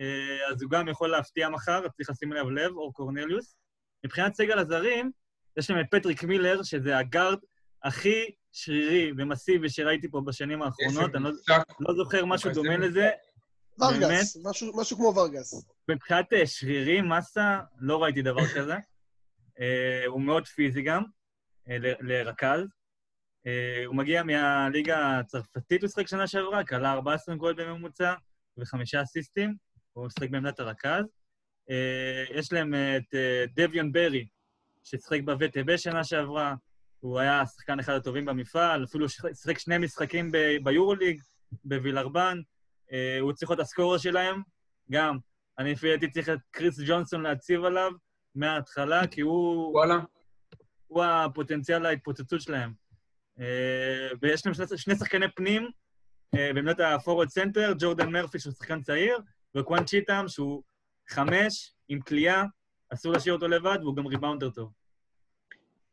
אה, אז הוא גם יכול להפתיע מחר, צריך לשים אליו לב, אור קורנליוס. מבחינת סגל הזרים, יש להם את פטריק מילר, שזה הגארד הכי שרירי ומסיבי שראיתי פה בשנים האחרונות, אני לא, לא זוכר משהו דומה. לזה. ורגס, משהו, משהו כמו ורגס. מבחינת אה, שרירים, מסה, לא ראיתי דבר כזה. אה, הוא מאוד פיזי גם, ל- לרכז. הוא מגיע מהליגה הצרפתית, הוא שיחק שנה שעברה, כלה 14 גול בממוצע וחמישה אסיסטים, הוא משחק בעמדת הרכז. יש להם את דביון ברי, ששיחק בווטב שנה שעברה, הוא היה השחקן אחד הטובים במפעל, אפילו שיחק- שני משחקים ב- ביורוליג, בווילרבן. אה, הוא צריך להיות ה scorer שלהם, גם. אני לפי דעתי צריך את קריס ג'ונסון להציב עליו מההתחלה, כי הוא, וואלה. הוא הפוטנציאל להתפוצצות שלהם. אה, ויש להם שני, שני שחקני פנים, אה, בעמדת הפורוורד סנטר, ג'ורדן מרפי, שהוא שחקן צעיר, וקוואן צ'יטאם, שהוא חמש, עם קליעה, אסור להשאיר אותו לבד, והוא גם rebounder טוב.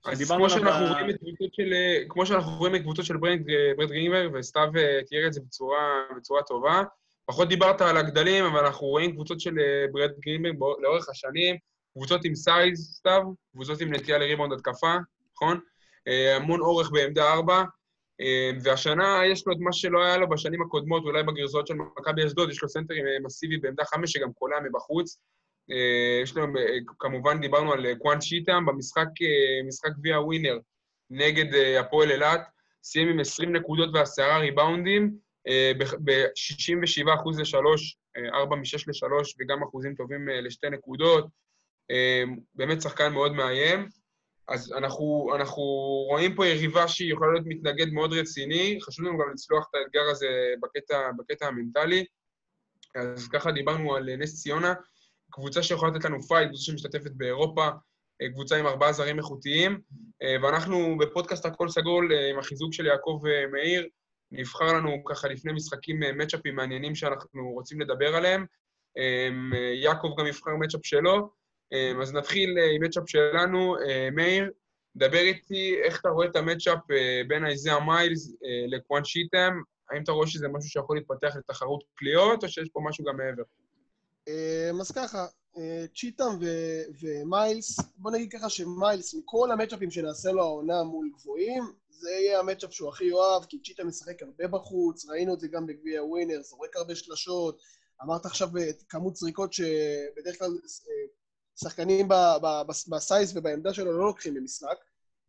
אז כמו שאנחנו רואים את קבוצות של, כמו שאנחנו רואים את קבוצות של ברנד, אה, ברנד גרינברג, וסתיו אה, תיאר את זה בצורה, בצורה טובה. פחות דיברת על הגדלים, אבל אנחנו רואים קבוצות של אה, ברנד גרינברג לאורך השנים, קבוצות עם size, סתיו, קבוצות עם נטייה לריבאונד התקפה, נכון? המון אורך בעמדה ארבע, אה, והשנה יש לו את מה שלא היה לו בשנים הקודמות, אולי בגרסאות של מכבי אשדוד, יש לו סנטר אה, מסיבי בעמדה חמש שגם קולע מבחוץ. אה, יש לנו, אה, כמובן דיברנו על אה, קוואן שיטאם, במשחק משחק גביע ווינר נגד הפועל אילת, סיים עם 20 נקודות ועשרה ריבאונדים, ב-67 אחוז לשלוש, 4 מ-6 לשלוש, וגם אחוזים טובים לשתי נקודות. באמת שחקן מאוד מאיים. אז אנחנו, אנחנו רואים פה יריבה שהיא יכולה להיות מתנגד מאוד רציני, חשוב לנו גם לצלוח את האתגר הזה בקטע, בקטע המנטלי. אז ככה דיברנו על נס ציונה, קבוצה שיכולה לתת לנו fight, קבוצה שמשתתפת באירופה, אה, קבוצה עם ארבעה זרים איכותיים, אה, ואנחנו בפודקאסט הכל סגול, אה, עם החיזוק של יעקב מאיר, נבחר לנו ככה לפני משחקים מצ'אפים מעניינים שאנחנו רוצים לדבר עליהם. יעקב גם יבחר matchup שלו, אז נתחיל עם matchup שלנו. מאיר, דבר איתי איך אתה רואה את ה matchup בין איזאה מיילס לקוואן שיטם, האם אתה רואה שזה משהו שיכול להתפתח לתחרות קליעות, או שיש פה משהו גם מעבר? אה, אז ככה, אה, צ'יטאם ומיילס, בוא נגיד ככה שמיילס, מכל המצ'אפים שנעשה לו העונה מול גבוהים, זה יהיה המצ'אפ שהוא הכי יאהב, כי צ'יטאם משחק הרבה בחוץ, ראינו את זה גם בגביע ווינר, זורק הרבה שלשות, אמרת עכשיו את כמות זריקות שבדרך כלל אה, שחקנים בסייז ובעמדה שלו לא לוקחים במשחק,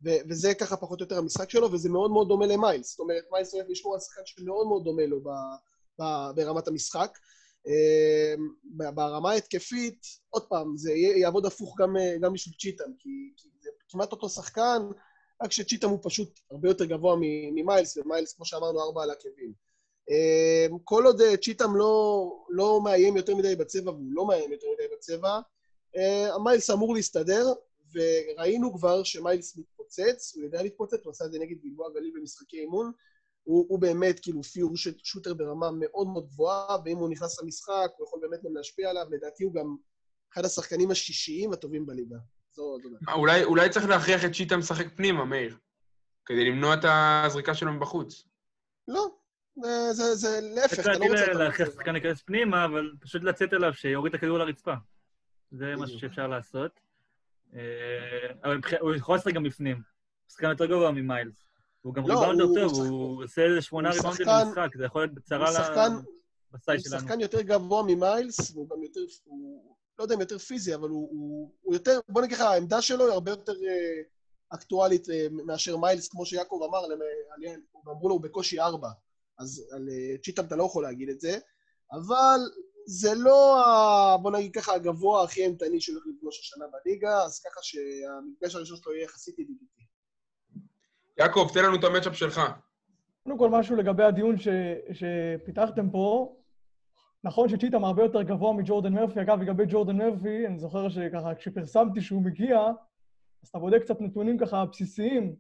ו- וזה ככה פחות או יותר המשחק שלו, וזה מאוד מאוד דומה למיילס. זאת אומרת, מיילס הולך לשמור על שחקן שמאוד מאוד דומה לו ב- ב- ברמת המשחק. ב- ברמה ההתקפית, עוד פעם, זה יעבוד הפוך גם, אה, גם בשביל צ'יטם, כי, כי זה כמעט אותו שחקן, רק שצ'יטם הוא פשוט הרבה יותר גבוה ממיילס, ומיילס, כמו שאמרנו, ארבע על עקבים. אה, כל עוד אה, צ'יטם לא, לא מאיים יותר מדי בצבע, והוא לא מאיים יותר מדי בצבע, אה, המיילס אמור להסתדר, וראינו כבר שמיילס מתפוצץ, הוא יודע להתפוצץ, הוא עשה את זה נגד גלבוע גליל במשחקי אימון. הוא, הוא באמת כאילו פיור שוטר ברמה מאוד מאוד גבוהה, ואם הוא נכנס למשחק, הוא יכול באמת גם להשפיע עליו. לדעתי הוא גם אחד השחקנים השישיים הטובים בליגה. זו זו אולי, אולי צריך להכריח את שיטה לשחק פנימה, מאיר, כדי למנוע את הזריקה שלו מבחוץ. לא, זה, זה, זה להפך, אתה לא רוצה... להכריח. שחקן להיכנס פנימה, אבל פשוט לצאת אליו, שיוריד את הכדור לרצפה. זה משהו. שאפשר לעשות. אה, אבל הוא יכול לשחק גם בפנים. הוא שחקן יותר גבוה ממיילס. הוא גם לא, ריבאונדר הוא- טוב, הוא הוא עושה איזה שמונה הוא ריבאונדים במשחק, זה יכול להיות הוא בצרה שחקן, הוא בסייט שלנו. שחקן יותר גבוה ממיילס, והוא גם יותר, הוא, לא יודע אם יותר פיזי, אבל הוא, הוא, הוא יותר, בוא נגיד לך, העמדה שלו היא הרבה יותר אה, אקטואלית אה, מאשר מיילס, כמו שיעקב אמר, למ- על- אמרו לו, הוא בקושי ארבע. אז על אה, צ'יטם אתה לא יכול להגיד את זה, אבל זה לא, ה, בוא נגיד ככה, הגבוה הכי אימתני שהולך לפגוש השנה בליגה, אז ככה שהמפגש הראשון שלו יהיה יחסית ידידותי. יעקב, תן לנו את המצ'אפ שלך. קודם כל, משהו לגבי הדיון ש, שפיתחתם פה. נכון שצ'יטם הרבה יותר גבוה מג'ורדן מרפי. אגב, לגבי ג'ורדן מרפי, אני זוכר שככה, כשפרסמתי שהוא מגיע, אז אתה בודק קצת נתונים ככה בסיסיים.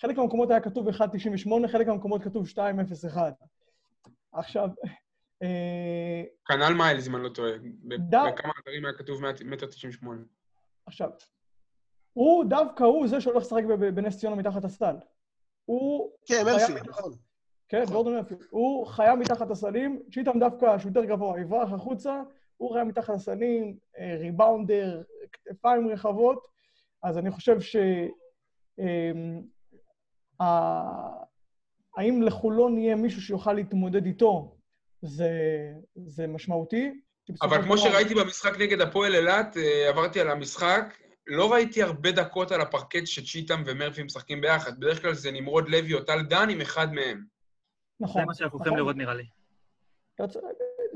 חלק מהמקומות היה כתוב 1.98, חלק מהמקומות כתוב 2.01. עכשיו, אה, כנ"ל מיילס, אם אני לא טועה. בכמה אתרים היה כתוב 100 תשעים ושמונה. עכשיו, הוא דווקא הוא זה שהולך לשחק בנס ציונה מתחת הסל. הוא... כן, מרפי, נכון. כן, גורדון מרפי. הוא חיה מתחת הסלים, צ'יטם דווקא, שהוא יותר גבוה, יברח החוצה, הוא חיה מתחת הסלים, אה, ריבאונדר, כתפיים רחבות, אז אני חושב ש... אמ, האם לחולון יהיה מישהו שיוכל להתמודד איתו, זה, זה משמעותי. אבל כמו שראיתי במשחק נגד הפועל אילת, אה, עברתי על המשחק, לא ראיתי הרבה דקות על הפרקט שצ'יטם ומרפי משחקים ביחד. בדרך כלל זה נמרוד לוי או טל דן עם אחד מהם. נכון. זה מה שאנחנו הולכים נכון. לראות נראה לי.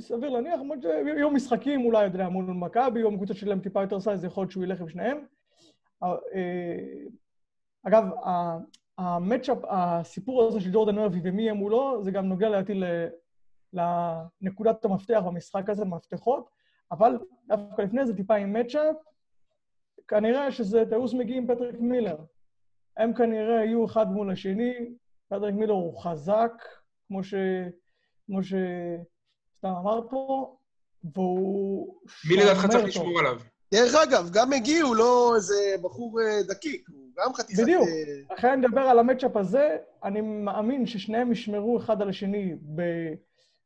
סביר להניח, למרות שיום משחקים אולי, אתה יודע, מול מכבי, יום קבוצות שלהם טיפה יותר size, יכול להיות שהוא ילך עם שניהם. אה, אגב, ה- ה matchup, הסיפור הזה של ג'ורדן מרפי ומי יהיה מולו, זה גם נוגע לדעתי לנקודת המפתח במשחק הזה, מפתחות, אבל דווקא לפני זה טיפה עם matchup, כנראה שזה תיירוס מגי עם פטריק מילר. הם כנראה יהיו אחד מול השני, פטריק מילר הוא חזק, כמו ש... כמו שסתם אמר פה, והוא מי לדעתך צריך. לשמור עליו? דרך אגב, גם מגי הוא לא איזה בחור אה, דקיק, הוא גם חתיכת... בדיוק. אה, לכן אני מדבר על המצ'אפ הזה, אני מאמין ששניהם ישמרו אחד על השני ב,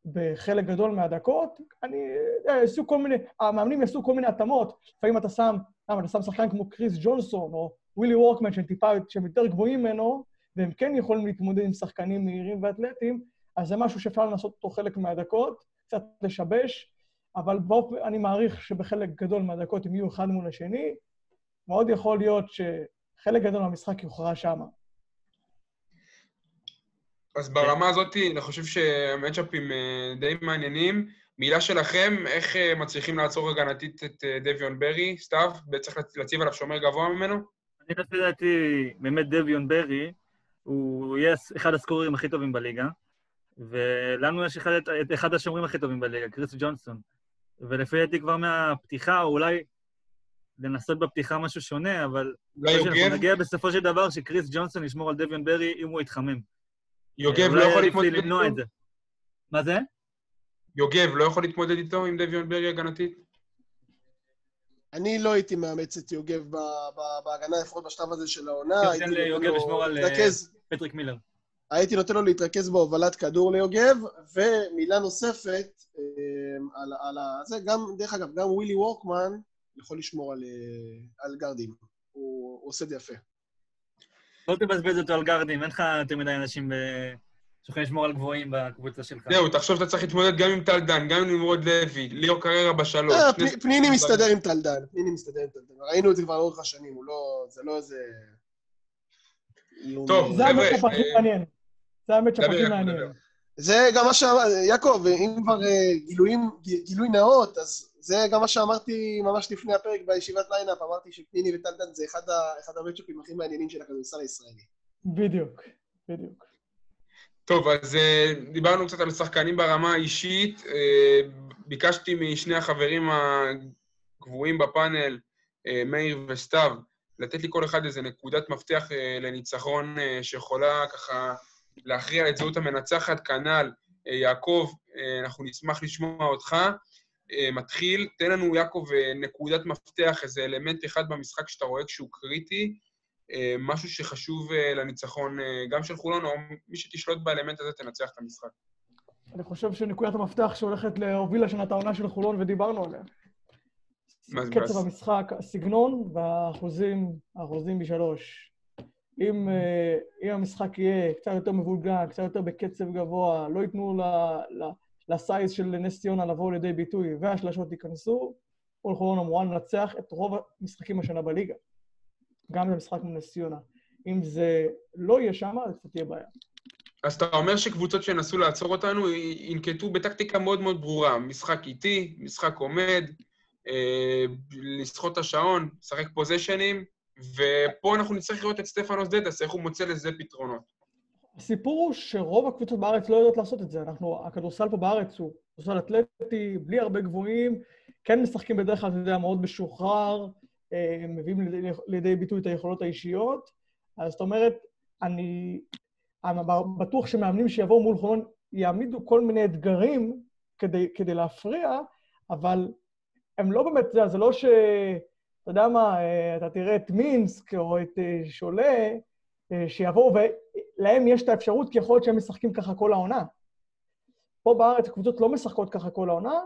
בחלק גדול מהדקות. אני, אה, יעשו כל מיני, המאמנים יעשו כל מיני התאמות. לפעמים אתה שם, למה, אתה שם שחקן כמו קריס ג'ונסון או ווילי וורקמן, שהם טיפה, שהם יותר גבוהים ממנו, והם כן יכולים להתמודד עם שחקנים מהירים ואתלטיים, אז זה משהו שאפשר לנסות אותו חלק מהדקות, קצת לשבש, אבל באופ... אני מעריך שבחלק גדול מהדקות הם יהיו אחד מול השני. מאוד יכול להיות שחלק גדול מהמשחק יוכרע שמה. אז ברמה הזאת, אני חושב שהמצ'אפים אה, די מעניינים. מילה שלכם, איך אה, מצליחים לעצור הגנתית את אה, דביון ברי, סתיו? צריך להציב עליו שומר גבוה ממנו? אני לפי דעתי, באמת דביון ברי, הוא יהיה אחד הסקוררים הכי טובים בליגה, ולנו יש אחד, את אחד השומרים הכי טובים בליגה, קריס ג'ונסון. ולפי דעתי כבר מהפתיחה, או אולי לנסות בפתיחה משהו שונה, אבל... אולי יוגב? נגיע בסופו של דבר שקריס ג'ונסון ישמור על דביון ברי אם הוא יתחמם. יוגב אולי לא יכול להתמודד למנוע את? זה. מה זה? יוגב לא יכול להתמודד איתו עם דביון ברי הגנתית? אני לא הייתי מאמץ את יוגב ב- ב- בהגנה, לפחות בשלב הזה של העונה. תן הייתי נותן ליוגב לשמור על, אה, להתרכז- פטריק מילר. הייתי נותן לו להתרכז בהובלת כדור ליוגב, ומילה נוספת, אה, על, על ה... זה גם, דרך אגב, גם ווילי וורקמן יכול לשמור על, אה, על גרדים. הוא, הוא עושה את זה יפה. לא תבזבז אותו על גארדים, אין לך יותר מדי אנשים ב- שיכולים לשמור על גבוהים בקבוצה שלך. זהו, תחשוב שאתה צריך להתמודד גם עם טל דן, גם עם נמרוד לוי, ליאור קריירה בשלוש. אה, פניני מסתדר עם טלדן, פניני מסתדר עם טלדן. ראינו את זה כבר לאורך השנים, הוא לא... זה לא איזה... טוב, זה ה matchup הכי אה, מעניין. זה הכי יעקב, מעניין. זה גם מה שאמר... יעקב, אם כבר אה, גילויים, גילוי נאות, אז זה גם מה שאמרתי ממש לפני הפרק בישיבת lineup, אמרתי שפניני וטלדן זה אחד ה- אחד המצ'אפים הכי מעניינים של הכדורסל הישראלי. בדיוק, בדיוק. טוב, אז אה, דיברנו קצת על שחקנים ברמה האישית. אה, ביקשתי משני החברים הקבועים בפאנל, אה, מאיר וסתיו, לתת לי כל אחד איזה נקודת מפתח לניצחון שיכולה ככה להכריע את זהות המנצחת. כנ"ל, יעקב, אנחנו נשמח לשמוע אותך. מתחיל, תן לנו, יעקב, נקודת מפתח, איזה אלמנט אחד במשחק שאתה רואה כשהוא קריטי, משהו שחשוב אה, לניצחון אה, גם של חולון, או מי שתשלוט באלמנט הזה תנצח את המשחק. אני חושב שנקודת המפתח שהולכת להוביל לשנה את העונה של חולון, ודיברנו עליה. קצב המשחק, הסגנון והאחוזים, האחוזים בשלוש. אם, אה, אם המשחק יהיה קצת יותר מבולגן, קצת יותר בקצב גבוה, לא ייתנו ל- ל- לסייז של נס ציונה לבוא לידי ביטוי והשלשות ייכנסו, כל חולון אמורה לנצח את רוב המשחקים השנה בליגה. גם במשחק מול נס ציונה. אם זה לא יהיה שם, אז קצת תהיה בעיה. אז אתה אומר שקבוצות שינסו לעצור אותנו ינקטו בטקטיקה מאוד מאוד ברורה. משחק איטי, משחק עומד, אה, לסחוט את השעון, לשחק פוזיישנים, ופה אנחנו נצטרך לראות את סטפנוס דטס, איך הוא מוצא לזה פתרונות. הסיפור הוא שרוב הקבוצות בארץ לא יודעות לעשות את זה. אנחנו, הכדורסל פה בארץ הוא כדורסל אתלטי, בלי הרבה גבוהים, כן משחקים בדרך כלל, אתה יודע, מאוד משוחרר, מביאים לידי, ביטוי את היכולות האישיות. אז זאת אומרת, אני, אני בטוח שמאמנים שיבואו מול חולון יעמידו כל מיני אתגרים כדי, כדי להפריע, אבל הם לא באמת, זה, זה לא ש... אתה יודע מה, אה, אתה תראה את מינסק או את אה, שולה, אה, שיבואו, ולהם יש את האפשרות, כי יכול להיות שהם משחקים ככה כל העונה. פה בארץ הקבוצות לא משחקות ככה כל העונה,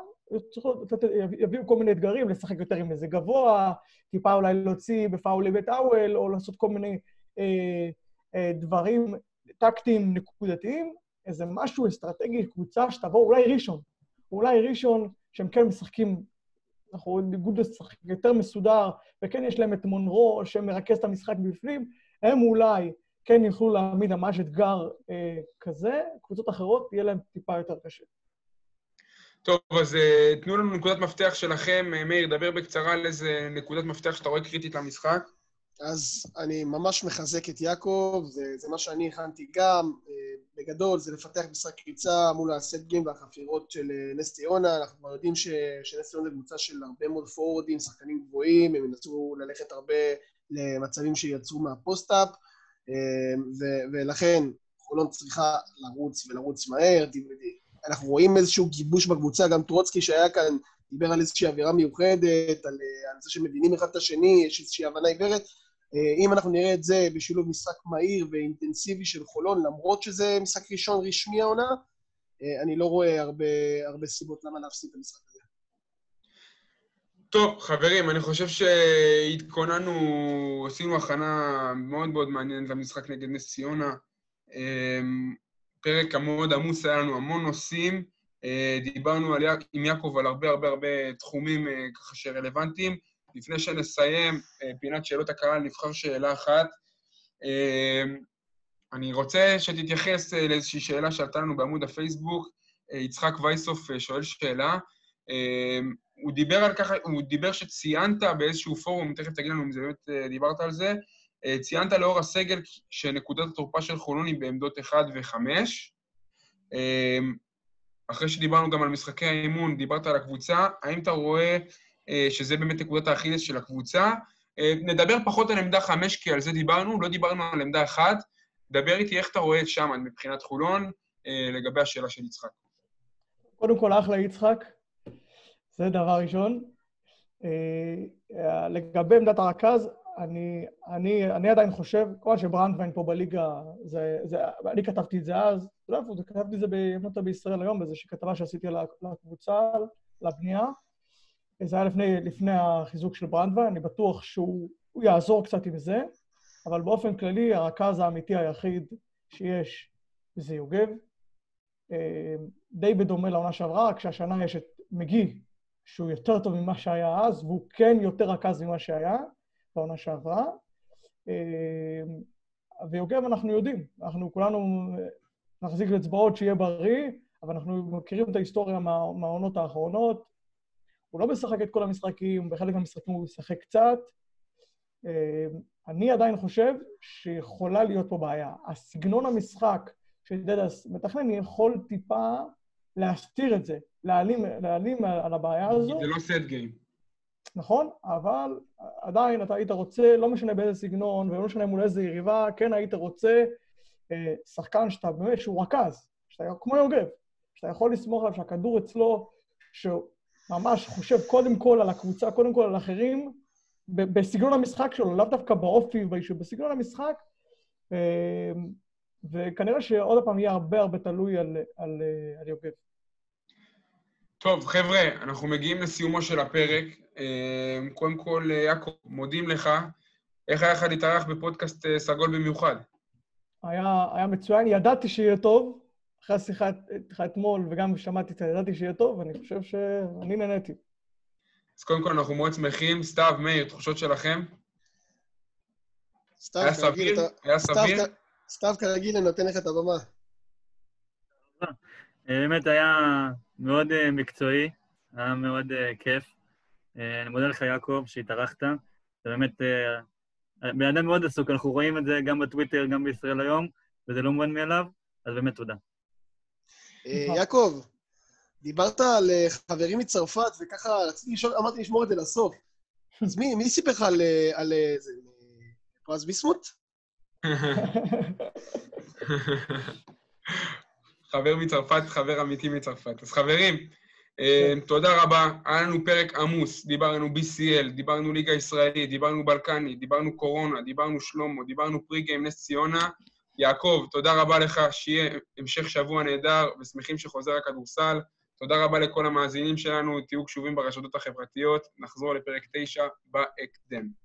יביאו כל מיני אתגרים, לשחק יותר עם איזה גבוה, טיפה אולי להוציא בפאולי בית אוול, או לעשות כל מיני אה, אה, דברים טקטיים נקודתיים, איזה משהו אסטרטגי, קבוצה שתבוא, אולי ראשון. אולי ראשון, שהם כן משחקים, אנחנו רואים איגוד לשחק יותר מסודר, וכן יש להם את מונרו, שמרכז את המשחק בפנים, הם אולי כן יוכלו להעמיד ממש אתגר אה, כזה, קבוצות אחרות יהיה להם טיפה יותר קשה. טוב, אז uh, תנו לנו נקודת מפתח שלכם. Uh, מאיר, דבר בקצרה על איזה נקודת מפתח שאתה רואה קריטית למשחק. אז אני ממש מחזק את יעקב, זה, זה מה שאני הכנתי גם. Uh, בגדול, זה לפתח משחק קריצה מול הסטגים והחפירות של נס ציונה. אנחנו כבר יודעים ש, שנס ציונה זה קבוצה של הרבה מאוד פורורדים, שחקנים גבוהים, הם ינסו ללכת הרבה למצבים שיצרו מהפוסט-אפ, ולכן חולון צריכה לרוץ ולרוץ מהר. אנחנו רואים איזשהו גיבוש בקבוצה, גם טרוצקי שהיה כאן דיבר על איזושהי אווירה מיוחדת, על, אה, על זה שמבינים אחד את השני, יש איזושהי הבנה עיוורת. אה, אם אנחנו נראה את זה בשילוב משחק מהיר ואינטנסיבי של חולון, למרות שזה משחק ראשון רשמי העונה, אה, אני לא רואה הרבה, הרבה סיבות למה להפסיד את המשחק הזה. טוב, חברים, אני חושב שהתכוננו, עשינו הכנה מאוד מאוד מעניינת למשחק נגד נס ציונה. פרק מאוד עמוס, היה לנו המון נושאים. אה, דיברנו על, עם יעקב על הרבה הרבה הרבה תחומים אה, ככה שרלוונטיים. לפני שנסיים, אה, פינת שאלות הקהל, נבחר שאלה אחת. אני רוצה שתתייחס לאיזושהי שאלה שעלתה לנו בעמוד הפייסבוק. יצחק וייסוף שואל שאלה. הוא דיבר על ככה, הוא דיבר שציינת באיזשהו פורום, תכף תגיד לנו אם זה באמת דיברת על זה, ציינת לאור הסגל שנקודת התורפה של חולון היא בעמדות 1 ו-5. אה, אחרי שדיברנו גם על משחקי האימון, דיברת על הקבוצה, האם אתה רואה אה, שזה באמת נקודת האכילס של הקבוצה? נדבר פחות על עמדה 5, כי על זה דיברנו, לא דיברנו על עמדה 1. דבר איתי איך אתה רואה את שם מבחינת חולון, לגבי השאלה של יצחק. קודם כל, אחלה יצחק, זה דבר ראשון. לגבי עמדת הרכז, אני, אני, אני עדיין חושב, כמובן שברנדווין פה בליגה, זה, זה, אני כתבתי את זה אז, לא איפה כתבתי את זה במוטה בישראל היום, באיזושהי כתבה שעשיתי לקבוצה, לבנייה. זה היה לפני, לפני החיזוק של ברנדווין, אני בטוח שהוא יעזור קצת עם זה, אבל באופן כללי, הרכז האמיתי היחיד שיש זה יוגב. אה, די בדומה לעונה שעברה, רק שהשנה יש את מגי, שהוא יותר טוב ממה שהיה אז, והוא כן יותר רכז ממה שהיה. בעונה שעברה. אה, ויוגב אנחנו יודעים, אנחנו כולנו נחזיק אצבעות שיהיה בריא, אבל אנחנו מכירים את ההיסטוריה מה, מהעונות האחרונות. הוא לא משחק את כל המשחקים, בחלק מהמשחקים הוא משחק קצת. אה, אני עדיין חושב שיכולה להיות פה בעיה. הסגנון המשחק שדדס מתכנן יכול טיפה להסתיר את זה, להעלים, להעלים על הבעיה הזו. זה לא סט גיים. נכון? אבל עדיין אתה היית רוצה, לא משנה באיזה סגנון ולא משנה מול איזה יריבה, כן היית רוצה אה, שחקן שאתה באמת, שהוא רכז, שאתה כמו יוגב, שאתה יכול לסמוך עליו שהכדור אצלו, שהוא ממש חושב קודם כל על הקבוצה, קודם כל על אחרים, בסגנון המשחק שלו, לאו דווקא באופי וביישוב, בסגנון המשחק, אה, וכנראה שעוד פעם יהיה הרבה הרבה תלוי על, על, אה, על יוגב. טוב, חבר'ה, אנחנו מגיעים לסיומו של הפרק. אמ, קודם כל, יעקב, מודים לך. איך היה לך להתארח בפודקאסט אה, סגול במיוחד? היה, היה מצוין, ידעתי שיהיה טוב. אחרי השיחה איתך אתמול, וגם שמעתי את זה, ידעתי שיהיה טוב, ואני חושב שאני נהניתי. אז קודם כל, אנחנו מאוד שמחים. סתיו, מאיר, תחושות שלכם? סתיו, היה סביר? היה סביר? סתיו, כרגיל, אני נותן לך את הבמה. אה, באמת היה מאוד אה, מקצועי, היה מאוד כיף. אה, אני מודה לך, יעקב, שהתארחת. זה באמת אה, בן אדם מאוד עסוק, אנחנו רואים את זה גם בטוויטר, גם בישראל היום, וזה לא מובן מאליו, אז באמת תודה. אה, יעקב, דיברת על חברים מצרפת, וככה רציתי לשאול, אמרתי לשמור את זה לסוף. אז מי, מי סיפר לך על, על זה, פרס ביסמוט? חבר מצרפת, חבר אמיתי מצרפת. אז חברים, אה, תודה רבה. היה לנו פרק עמוס, דיברנו BCL, דיברנו ליגה ישראלית, דיברנו בלקני, דיברנו קורונה, דיברנו שלמה, דיברנו פריגיים נס ציונה. יעקב, תודה רבה לך, שיהיה המשך שבוע נהדר, ושמחים שחוזר הכדורסל. תודה רבה לכל המאזינים שלנו, תהיו קשובים ברשתות החברתיות. נחזור לפרק 9 בהקדם.